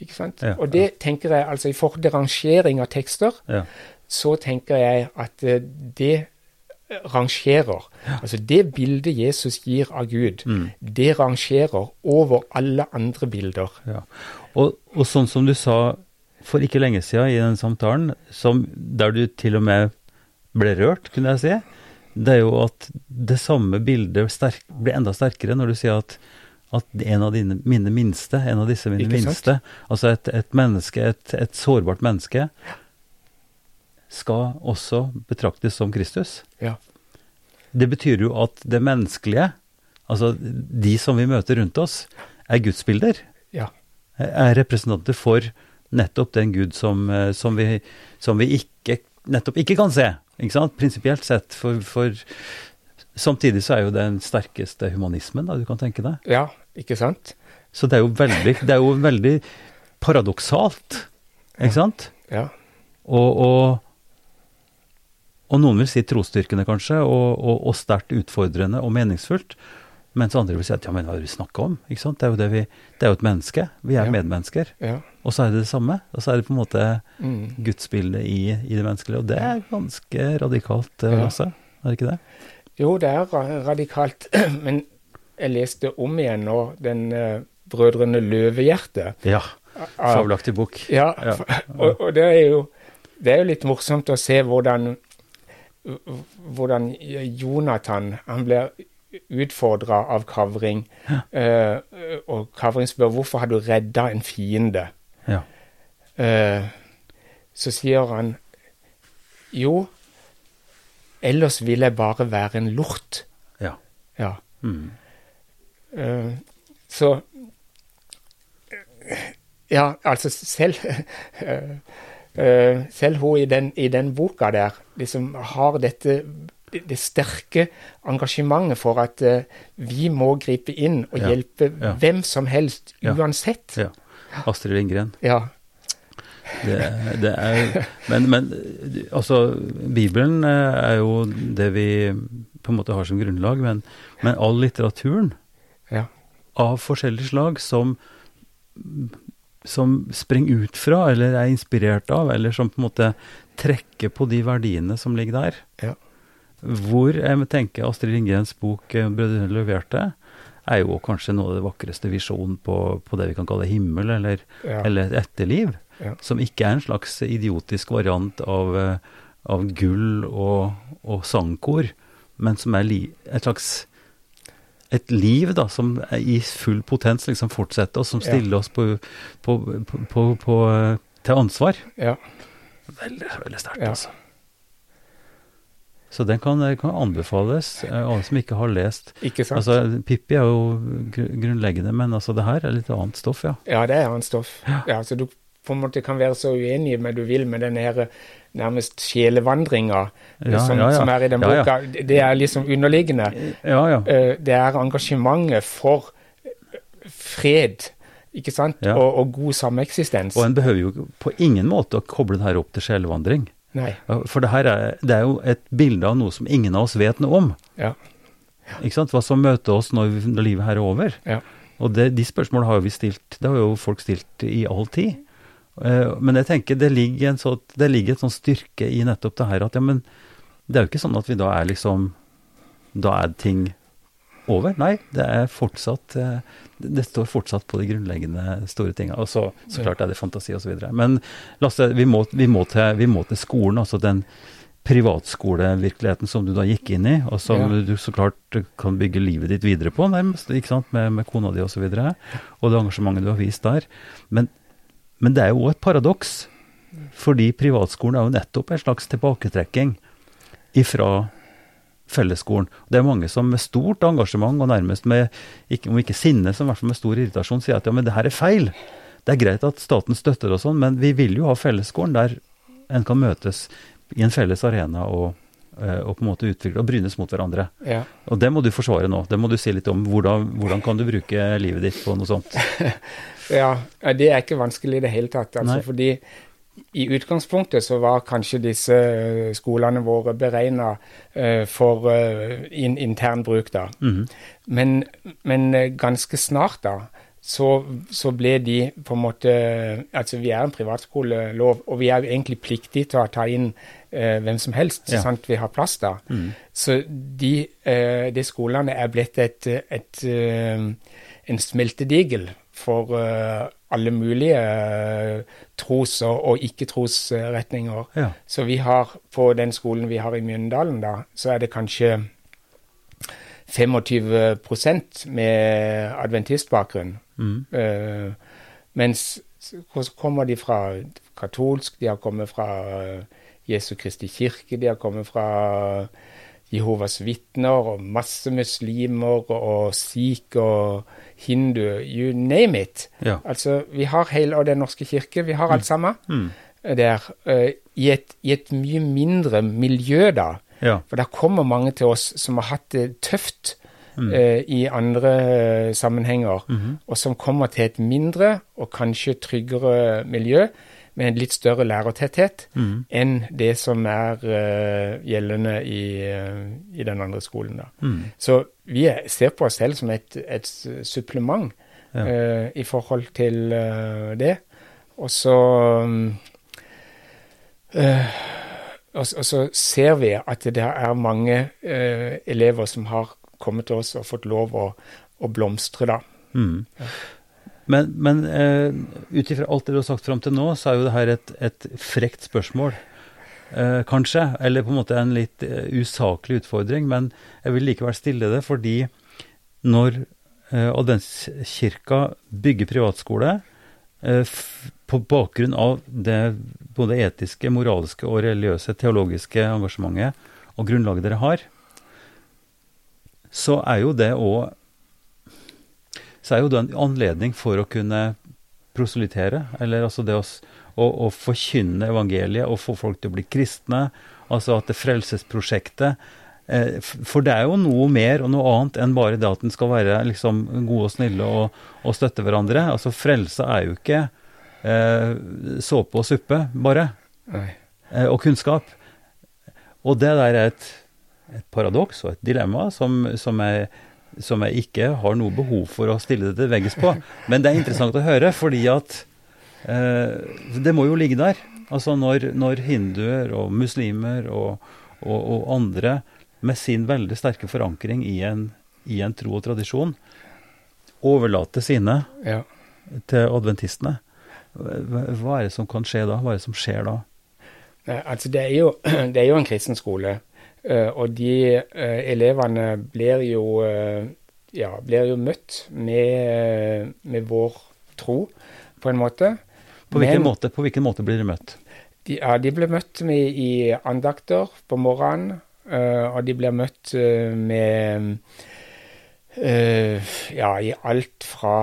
Ikke sant? Mm. Og det tenker jeg, altså i forhold til rangering av tekster, så tenker jeg at uh, det rangerer. Altså det bildet Jesus gir av Gud, Mm. det rangerer over alle andre bilder. Ja. Og, og sånn som du sa for ikke lenge siden i den samtalen, som, der du til og med ble rørt, kunne jeg si, det er jo at det samme bildet sterk, blir enda sterkere når du sier at, at en av dine, mine minste, en av disse mine Ikke sant? minste, altså et, et menneske, et, et sårbart menneske, skal også betraktes som Kristus. Ja. Det betyr jo at det menneskelige, altså de som vi møter rundt oss, er gudsbilder Ja. Er representanter for nettopp den Gud som, eh, som, vi, som vi ikke, nettopp ikke kan se, ikke sant? prinsipielt sett. For, for samtidig så er jo den sterkeste humanismen da, du kan tenke deg. ja, ikke sant? Så det er jo veldig, det er jo veldig paradoksalt, ikke sant? Ja. Og, og, og noen vil si trosstyrkende kanskje, og, og, og sterkt utfordrende og meningsfullt. Mens andre vil si at ja, men hva er det vi snakker om? Ikke sant? Det er jo, det vi, det er jo et menneske. Vi er Ja. medmennesker. ja. Og så er det det samme. Og så er det på en måte Mm. gudsbildet i, i det menneskelige. Og det er ganske radikalt, eh, Ja. også, Er det ikke det? Jo, det er radikalt. Men jeg leste om igjen nå den uh, Brødrene Løvehjerte. Ja. Fabelaktig bok. Ja, Ja. og, og det er jo det er jo litt morsomt å se hvordan hvordan Jonathan han blir utfordra av Kavring. Eh, og Kavring spør hvorfor har du redda en fiende. Ja. Uh, så sier han jo, ellers vil jeg bare være en lort. Ja. Ja. Mm. Uh, så Ja, altså selv Selv hun i den, i den boka der liksom har dette det, det sterke engasjementet for at uh, vi må gripe inn og Ja, hjelpe ja. hvem som helst, uansett. ja. Astrid Lindgren. Ja. Det, det er men, men altså, Bibelen eh, er jo det vi på en måte har som grunnlag, men, men all litteraturen Ja. av forskjellig slag som som springer ut fra, eller er inspirert av, eller som på en måte trekker på de verdiene som ligger der. Ja. Hvor jeg tenker Astrid Lindgrens bok eh, 'Brødrene leverte' er jo kanskje noe av det vakreste visjonen på, på det vi kan kalle himmel, eller, Ja. eller et etterliv. Ja. Som ikke er en slags idiotisk variant av, eh, av gull og, og sangkor, men som er li, et slags et liv da, som er i full potens liksom fortsetter, og som Ja. stiller oss på, på, på, eh, til ansvar. ja. Veldig, veldig sterkt, Ja. altså. Så den kan, kan anbefales, eh, alle som ikke har lest. Ikke sant? Altså, Pippi er jo gru- grunnleggende, men altså det her er litt annet stoff, ja. Ja, det er annet stoff. Ja, så du på en måte kan være så uenig med du vil med den her nærmest sjelevandringa Ja, som, ja, ja. som er i den Ja, ja. boka. Det- er liksom underliggende. Ja, ja. Eh, Det er engasjementet for eh, fred, ikke sant, Ja. og, og god sameksistens. Og en behøver jo på ingen måte å koble det her opp til sjelevandring. Nei. For det her er, det er jo et bilde av noe som ingen av oss vet noe om. Ja. Ikke sant? Hva som møter oss når, vi- når livet her er over. Ja. Og det, de spørsmålene har jo vi stilt, det har jo folk stilt i all tid. Uh, men jeg tenker det ligger, en så, det ligger et sånn styrke i nettopp det her at ja, men det er jo ikke sånn at vi da er liksom Da er ting over. Nei, det er fortsatt eh, Det står fortsatt på de grunnleggende store tinga. Og så, så klart er det fantasi osv. Men Lasse, vi må, vi, må til, vi må til skolen. Altså den privatskolevirkeligheten som du da gikk inn i, og som Ja. du så klart kan bygge livet ditt videre på, nærmest, ikke sant, med, med kona di osv. Og, så videre, og det engasjementet du har vist der. Men, men det er jo òg et paradoks Fordi privatskolen er jo nettopp en slags tilbaketrekking ifra fellesskolen. Det er mange som med stort engasjement, og nærmest med, ikke, om ikke sinne, så i hvert fall med stor irritasjon, sier at ja, men det her er feil. Det er greit at staten støtter og sånn, men vi vil jo ha fellesskolen der en kan møtes i en felles arena og, eh, og på en måte utvikle og brynes mot hverandre. Ja. Og det må du forsvare nå. Det må du si litt om. Hvordan, hvordan kan du bruke livet ditt på noe sånt? ja, det er ikke vanskelig i det hele tatt. Altså, fordi i utgangspunktet så var kanskje disse eh, skolene våre beregna for eh, intern bruk, da. Mhm. Men, men eh, ganske snart, da, så, så ble de på en måte Altså, vi er en privatskolelov, og vi er jo egentlig pliktige til å ta inn eh, hvem som helst, Ja. sant vi har plass da. Mm. Så de, eh, de skolene er blitt et, et, et, en smeltedigel for eh, alle mulige eh, tros- og, ikke-trosretninger. Ja. Så vi har på den skolen vi har i Mjøndalen, da, så er det kanskje 25 med adventistbakgrunn. Mm. Eh, mens så kommer de fra katolsk, de har kommet fra eh, Jesu Kristi kirke, de har kommet fra Jehovas vitner og masse muslimer og sikh og hindu, you name it. Ja. Altså, vi har hele og Den norske kirke, vi har alt sammen mm. der. Uh, i, et, I et mye mindre miljø, da. ja. For det kommer mange til oss som har hatt det tøft Mm. Uh, i andre uh, sammenhenger, Mhm. og som kommer til et mindre og kanskje tryggere miljø med en litt større lærertetthet mm. enn det som er uh, gjeldende i, uh, i den andre skolen. Mhm. Så vi er, ser på oss selv som et, et supplement Ja. uh, i forhold til det. Og så um, og, og så ser vi at det er mange elever som har kommet til oss og fått lov å, å blomstre, da. Mhm. Men, men uh, ut ifra alt det du har sagt fram til nå, så er jo det her et, et frekt spørsmål. Uh, kanskje, eller på en måte en litt uh, usaklig utfordring, men jeg vil likevel stille det fordi når uh, adventskirka bygger privatskole på bakgrunn av det både etiske, moralske og religiøse, teologiske engasjementet og grunnlaget dere har, så er jo det òg så er jo det en anledning for å kunne proselytere, eller altså det å, å, å forkynne evangeliet og få folk til å bli kristne, altså at det frelsesprosjektet eh, For det er jo noe mer og noe annet enn bare det at en skal være liksom gode og snille og, og støtte hverandre. Altså frelse er jo ikke eh, såpe og suppe, bare, eh, og kunnskap. Og det der er et, et paradoks og et dilemma som, som jeg som jeg ikke har noe behov for å stille det til veggs på. Men det er interessant å høre, fordi at eh, Det må jo ligge der. Altså når, når hinduer og muslimer og, og, og andre med sin veldig sterke forankring i en, i en tro og tradisjon overlater sine Ja. til adventistene. Hva, er det som kan skje da? Hva er det som skjer da? Altså det er jo, det er jo en kristen skole, og de eh, elevene blir jo, eh, ja, blir jo møtt med, eh, med vår tro, på en måte. På hvilken, Men måte, på hvilken måte blir de møtt? De, ja, de blir møtt med i andakter på morgenen, eh, og de blir møtt eh, med eh, ja, i alt fra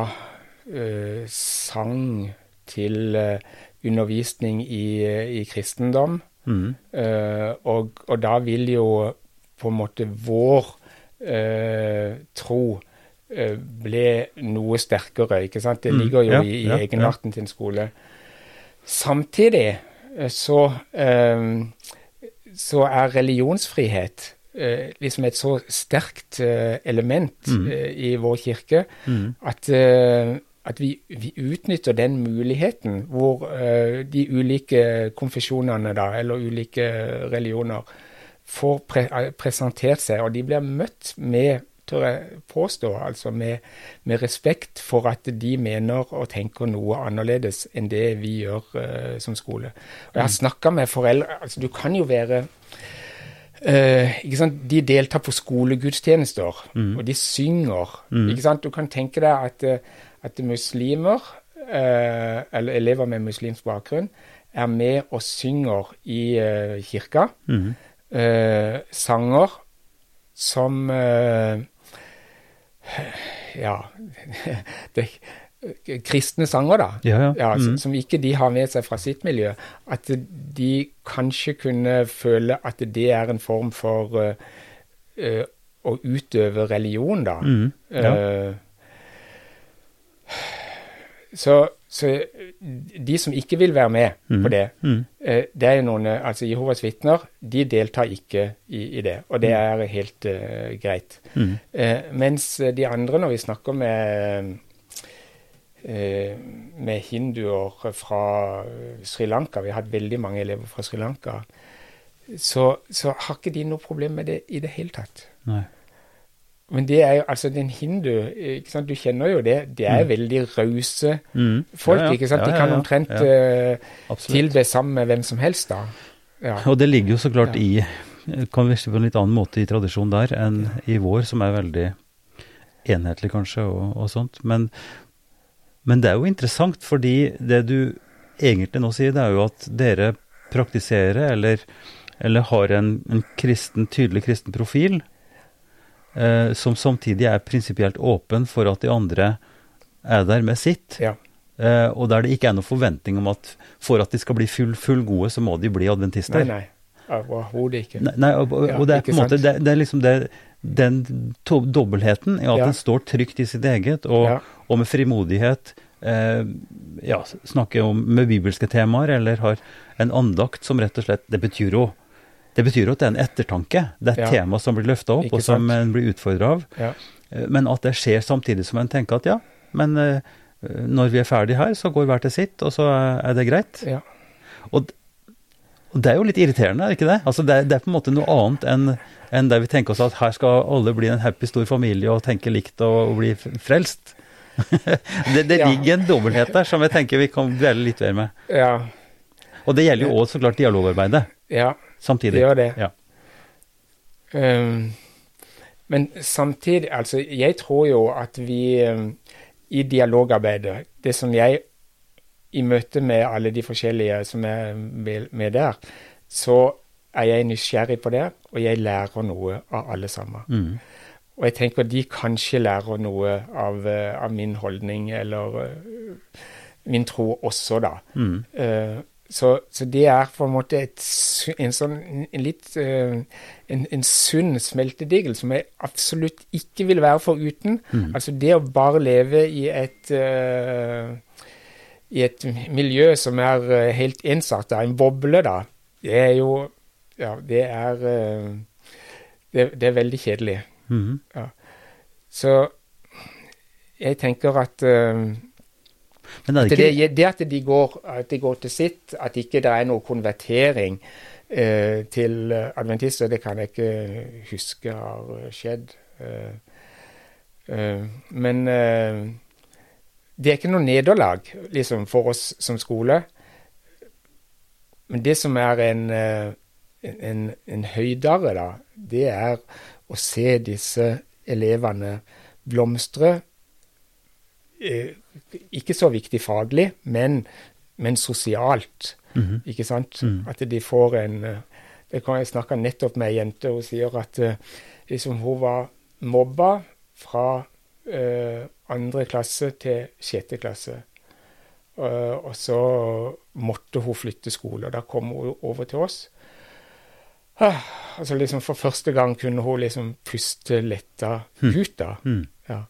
eh, sang til eh, undervisning i, i kristendom. Eh, og, og da vil jo på en måte vår uh, tro uh, bli noe sterkere, ikke sant? Det Mm, ligger jo ja, i, i ja, egenarten til en skole. Samtidig så så er religionsfrihet liksom et så sterkt element Mm. i vår kirke Mhm. at, at vi, vi utnytter den muligheten hvor uh, de ulike konfesjonene, da, eller ulike religioner, får pre eh, presentert seg, og de blir møtt med, tør jeg påstå, altså med, med respekt for at de mener og tenker noe annerledes enn det vi gjør uh, som skole. Og jeg har snakka med foreldre altså Du kan jo være Uh? De deltar på skolegudstjenester, Mm. og de synger. Mm. Du kan tenke deg at, eh, at muslimer, eh, eller elever med muslimsk bakgrunn, er med og synger i eh, kirka. Eh, sanger som Ja det, Kristne sanger, da. Ja, ja. Ja, som, Mhm. som ikke de har med seg fra sitt miljø. At de kanskje kunne føle at det er en form for eh, å utøve religion, da. Mhm. Ja. Eh, så, så de som ikke vil være med på Mhm. det, mm. det er noen eh, Altså Jehovas vitner, de deltar ikke i, i det, og det er helt uh, greit. Mm. Eh, mens de andre, når vi snakker med med hinduer fra Sri Lanka, vi har hatt veldig mange elever fra Sri Lanka, så, så har ikke de noe problem med det i det hele tatt. Nei. Men det er jo altså den hindu ikke sant? Du kjenner jo det. De er Mm. veldig rause mm. folk. Ja, ja. ikke sant? De kan omtrent Ja, eh, tilbe sammen med hvem som helst, da. Ja. Og det ligger jo så klart i Kan virke på en litt annen måte i tradisjon der enn i vår, som er veldig enhetlig, kanskje, og, og sånt. Men, men det er jo interessant, fordi det du egentlig nå sier, det er jo at dere praktiserer, eller, eller har en, en kristen, tydelig kristen profil, eh, som samtidig er prinsipielt åpen for at de andre er der med sitt. Ja. Eh, og der det ikke er noen forventning om at for at de skal bli full, full gode, så må de bli adventister. Nei, nei. Overhodet ikke. Nei, nei og, og, Ja, og det er på en måte det, det er liksom det, den dobbeltheten i at Ja. den står trygt i sitt eget, og, Ja. og med frimodighet eh, ja, snakker om med bibelske temaer, eller har en andakt som rett og slett Det betyr jo det betyr jo at det er en ettertanke. Det er et Ja. tema som blir løfta opp, Ikke og som sant? en blir utfordra av. Ja. Eh, Men at det skjer samtidig som en tenker at ja, men eh, når vi er ferdig her, så går hver til sitt, og så er- er det greit. Ja. Og, og det er jo litt irriterende, er det ikke det? Altså det, det er på en måte noe annet enn enn der vi tenker oss at her skal alle bli en happy stor familie og tenke likt og, og bli frelst. det det Ja. ligger en dobbelthet der som jeg tenker vi kan dvele litt mer med. Ja. Og det gjelder jo òg så klart dialogarbeidet ja. Samtidig. Det gjør det. Ja. Um, men samtidig, altså jeg tror jo at vi um, i dialogarbeidet, det som jeg i møte med alle de forskjellige som er med der, så er jeg nysgjerrig på det, og jeg lærer noe av alle sammen. Mm. Og jeg tenker de kanskje lærer noe av, eh, av min holdning eller uh, min tro også, da. Mm. Eh, så, så det er på en måte et, en sånn en litt eh, en, en sunn smeltedigel som jeg absolutt ikke vil være foruten. Mm. Altså det å bare leve i et uh, i et miljø som er eh, helt ensarta, en boble, da, det er jo Ja, det er det, det er veldig kjedelig. Mm. Så jeg tenker at Men er det ikke det, det at de, går, at de går til sitt, at ikke det er noe konvertering eh, til eh, adventister, det kan jeg ikke huske har skjedd. Eh, eh, men eh, det er ikke noe nederlag liksom, for oss som skole. Men det som er en, eh, en, en høydere, da, det er å se disse elevene blomstre eh, ikke så viktig faglig, men, men sosialt. Mhm. Ikke sant? Mm. At de får en eh, det kan Jeg snakka nettopp med ei jente, hun sier at eh, liksom hun var mobba fra uh, andre klasse til sjette klasse. Uh, og så måtte hun flytte skole, og da kom hun over til oss. Ah, altså liksom For første gang kunne hun liksom puste letta Mm. ut, da. Mm. Ja.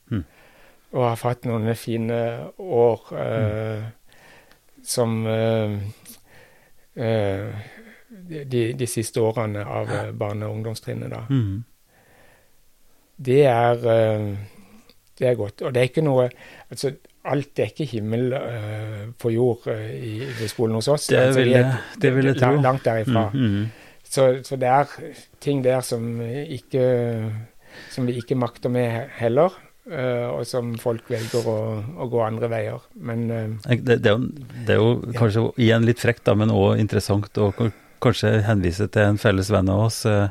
Og har fått noen fine år eh, som eh, eh, de, de siste årene av eh, barne- og ungdomstrinnet, da. Mm. Det er eh, Det er godt. Og det er ikke noe Altså, alt er ikke himmel på jord i, i, skolen hos oss. Det altså, vil jeg- det vil jeg tro. Langt derifra. Mm. Mm. Så, så det er ting der som ikke Som vi ikke makter med heller, og som folk velger å, å gå andre veier. Men eh, Det, det, er jo, det er jo kanskje igjen litt frekt, da, men òg interessant å kanskje henvise til en felles venn av oss, eh,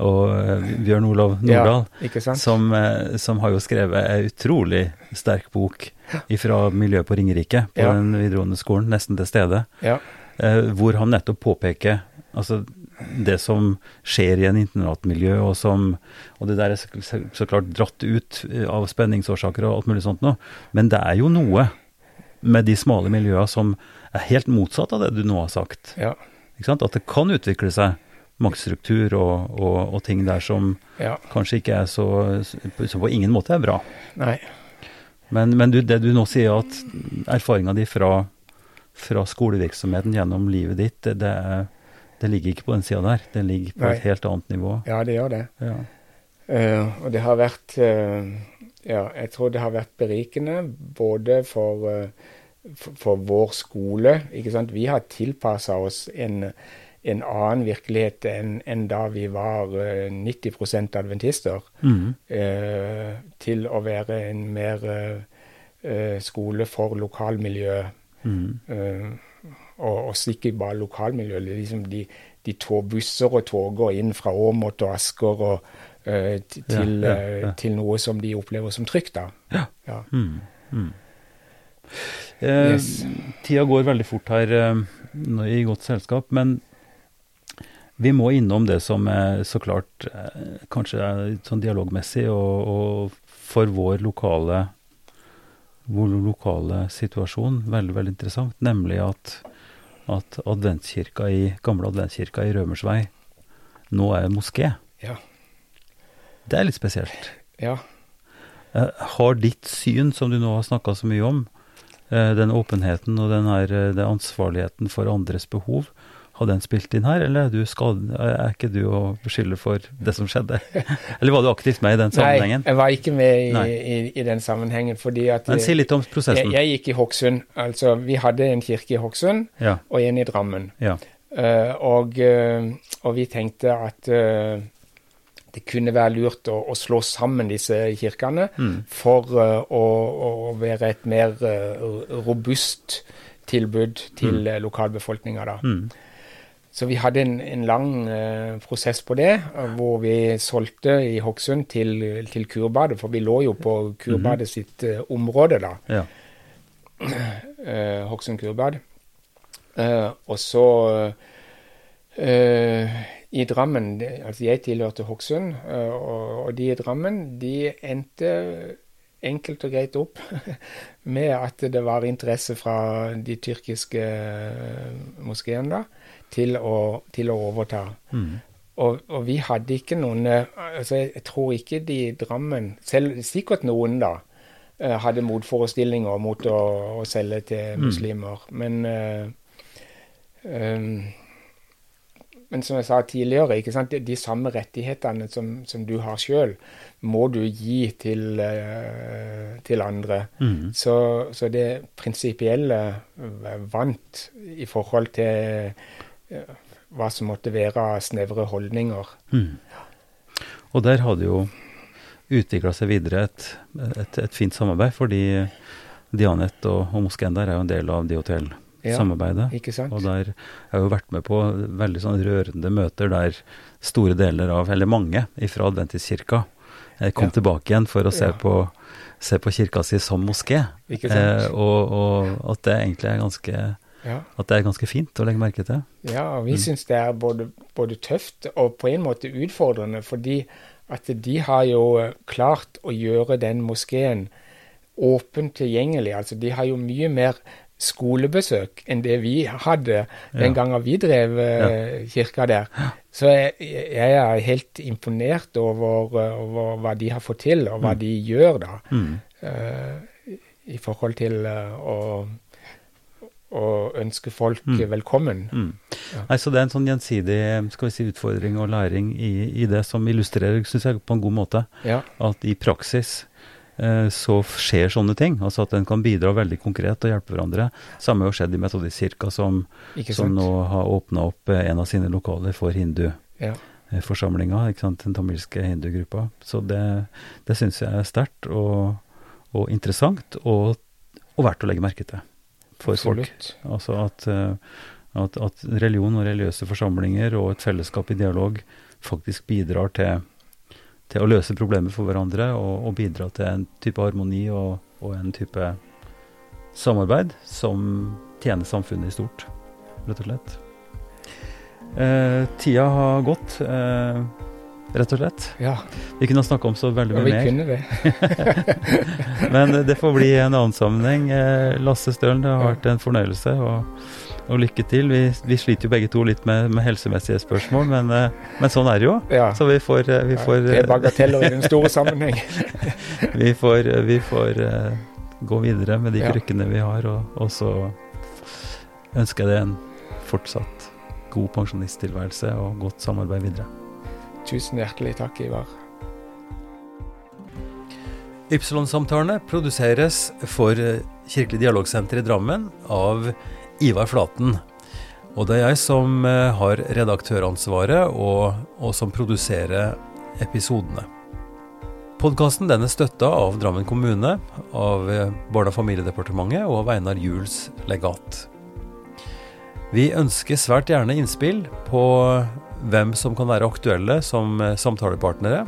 og eh, Bjørn Olav Nordahl, ja, som, eh, som har jo skrevet ei utrolig sterk bok fra miljøet på Ringerike, på Ja. den videregående skolen, nesten til stede. Ja. eh, hvor han nettopp påpeker altså, det som skjer i en internatmiljø, og, som, og det der er så, så, klart dratt ut av spenningsårsaker og alt mulig sånt noe. Men det er jo noe med de smale miljøene som er helt motsatt av det du nå har sagt. Ja. At det kan utvikle seg maktstruktur og, og, og ting der som ja. kanskje ikke er så Som på ingen måte er bra. Nei. Men, men du, det du nå sier, at erfaringa di fra, fra, skolevirksomheten gjennom livet ditt, det, det, det ligger ikke på den sida der. Det ligger på Nei. et helt annet nivå. Ja, det gjør det. Ja. Uh, og det har vært uh, Ja, jeg tror det har vært berikende både for, uh, for, for vår skole. ikke sant? Vi har tilpassa oss en en annen virkelighet enn, en da vi var 90 eh, adventister, mm. til å være en mer skole for lokalmiljøet. Mm. Eh, og, og ikke bare lokalmiljøet. Liksom de, de busser og toger inn fra Åmot og Asker og, uh, til, ja, ja, ja. til, noe som de opplever som trygt. da. Ja. Mm. Mm. Eh, yes. Tida går veldig fort her i godt selskap, men vi må innom det som er så klart eh, kanskje er sånn dialogmessig og, og, for vår lokale, vår lokale situasjon veldig, veldig interessant, nemlig at, at adventskirka i, gamle adventskirka i Rømersvei nå er moské. Ja. Det er litt spesielt. Ja. Eh, har ditt syn, som du nå har snakka så mye om, eh, den åpenheten og den her, den ansvarligheten for andres behov, har den spilt inn her, eller er, skad, er ikke du å beskylde for det som skjedde? Eller var du aktivt med i den sammenhengen? Nei, jeg var ikke med i, i, i den sammenhengen. fordi at... Men Si litt om prosessen. Jeg, jeg, gikk i Hokksund. Altså, vi hadde en kirke i Hokksund ja. og en i Drammen. Ja. Uh, og, uh, og, vi tenkte at uh, det kunne være lurt å, å, slå sammen disse kirkene mm. for å, å, være et mer robust tilbud til mm. lokalbefolkninga. da. Mm. Så vi hadde en, en lang uh, prosess på det, hvor vi solgte i Hokksund til, til Kurbadet, for vi lå jo på Kurbadet mm -hmm. sitt uh, område da. Ja. Uh, Hokksund kurbad. og så i Drammen Altså jeg tilhørte Hokksund, og, og de i Drammen de endte enkelt og greit opp med at det var interesse fra de tyrkiske moskeene da til å, til å overta. Mm. Og, og, vi hadde ikke noen altså Jeg tror ikke de i Drammen selv, Sikkert noen, da. Eh, hadde motforestillinger mot å, å selge til mm. muslimer. Men uh, um, men som jeg sa tidligere, de, de, samme rettighetene som, som du har sjøl, må du gi til, uh, til andre. Mm. Så, så, det prinsipielle vant i forhold til hva som måtte være snevre holdninger. Mm. Og der har det jo utvikla seg videre et, et, et, fint samarbeid, fordi Dianet og, og moskeen der er jo en del av DHTL-samarbeidet. Ja, og der har jeg jo vært med på veldig sånn rørende møter der store deler av, eller mange, fra Adventistkirka eh, kom ja. tilbake igjen for å se, ja. på, se på kirka si som moské. Eh, og, og, at det egentlig er ganske ja. At det er ganske fint å legge merke til. Ja, og vi mm. syns det er både, både, tøft og på en måte utfordrende, fordi at de har jo klart å gjøre den moskeen åpent tilgjengelig. Altså de har jo mye mer skolebesøk enn det vi hadde den ja. gangen vi drev ja. Eh, kirka der. Så jeg, jeg, er helt imponert over, over, hva de har fått til, og hva mm. de gjør da. Mm. Uh, I forhold til uh, å og ønske folk mm. velkommen. Mm. Ja. Nei, så Det er en sånn gjensidig skal vi si, utfordring og læring i, i det som illustrerer synes jeg, på en god måte ja. at i praksis eh, så skjer sånne ting. altså At en kan bidra veldig konkret og hjelpe hverandre. Samme har skjedd i Metodistkirka, som, som nå har åpna opp eh, en av sine lokaler for hinduforsamlinga. Ja. Eh, den tamilske hindugruppa. Så det, det syns jeg er sterkt og, og interessant, og, og verdt å legge merke til for Absolutt. folk. Altså at, eh, at, at, religion og religiøse forsamlinger og et fellesskap i dialog faktisk bidrar til, til å løse problemer for hverandre og, og bidra til en type harmoni og, og, en type samarbeid som tjener samfunnet i stort. rett og slett. Eh, tida har gått, eh, rett og slett. Ja, Vi kunne snakka om så veldig mye vi mer. kunne det. Men det får bli en annen sammenheng. Eh, Lasse Stølen, det har Ja. vært en fornøyelse, og, og lykke til. Vi, vi sliter jo begge to litt med, med helsemessige spørsmål, men, eh, men sånn er det jo. Ja. Så vi får, eh, vi Ja, får, det er bagateller i den store sammenheng. vi får, eh, vi får uh, gå videre med de Ja. krykkene vi har, og, og så ønsker jeg deg en fortsatt god pensjonisttilværelse og godt samarbeid videre. Tusen hjertelig takk, Ivar. Ypsilon-samtalene produseres for eh, Kirkelig dialogsenter i Drammen av Ivar Flaten. Og det er jeg som eh, har redaktøransvaret og, og som produserer episodene. Podkasten er støtta av Drammen kommune, av eh, Barne- og familiedepartementet og av Einar Juels legat. Vi ønsker svært gjerne innspill på hvem som kan være aktuelle som eh, samtalepartnere.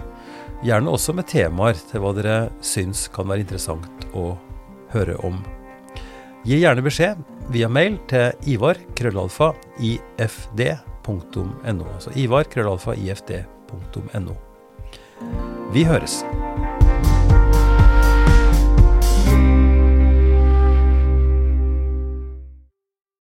Gjerne også med temaer til hva dere syns kan være interessant å høre om. Gi gjerne beskjed via mail til ivar krøllalfa ifd.no. Altså ivar. Vi høres.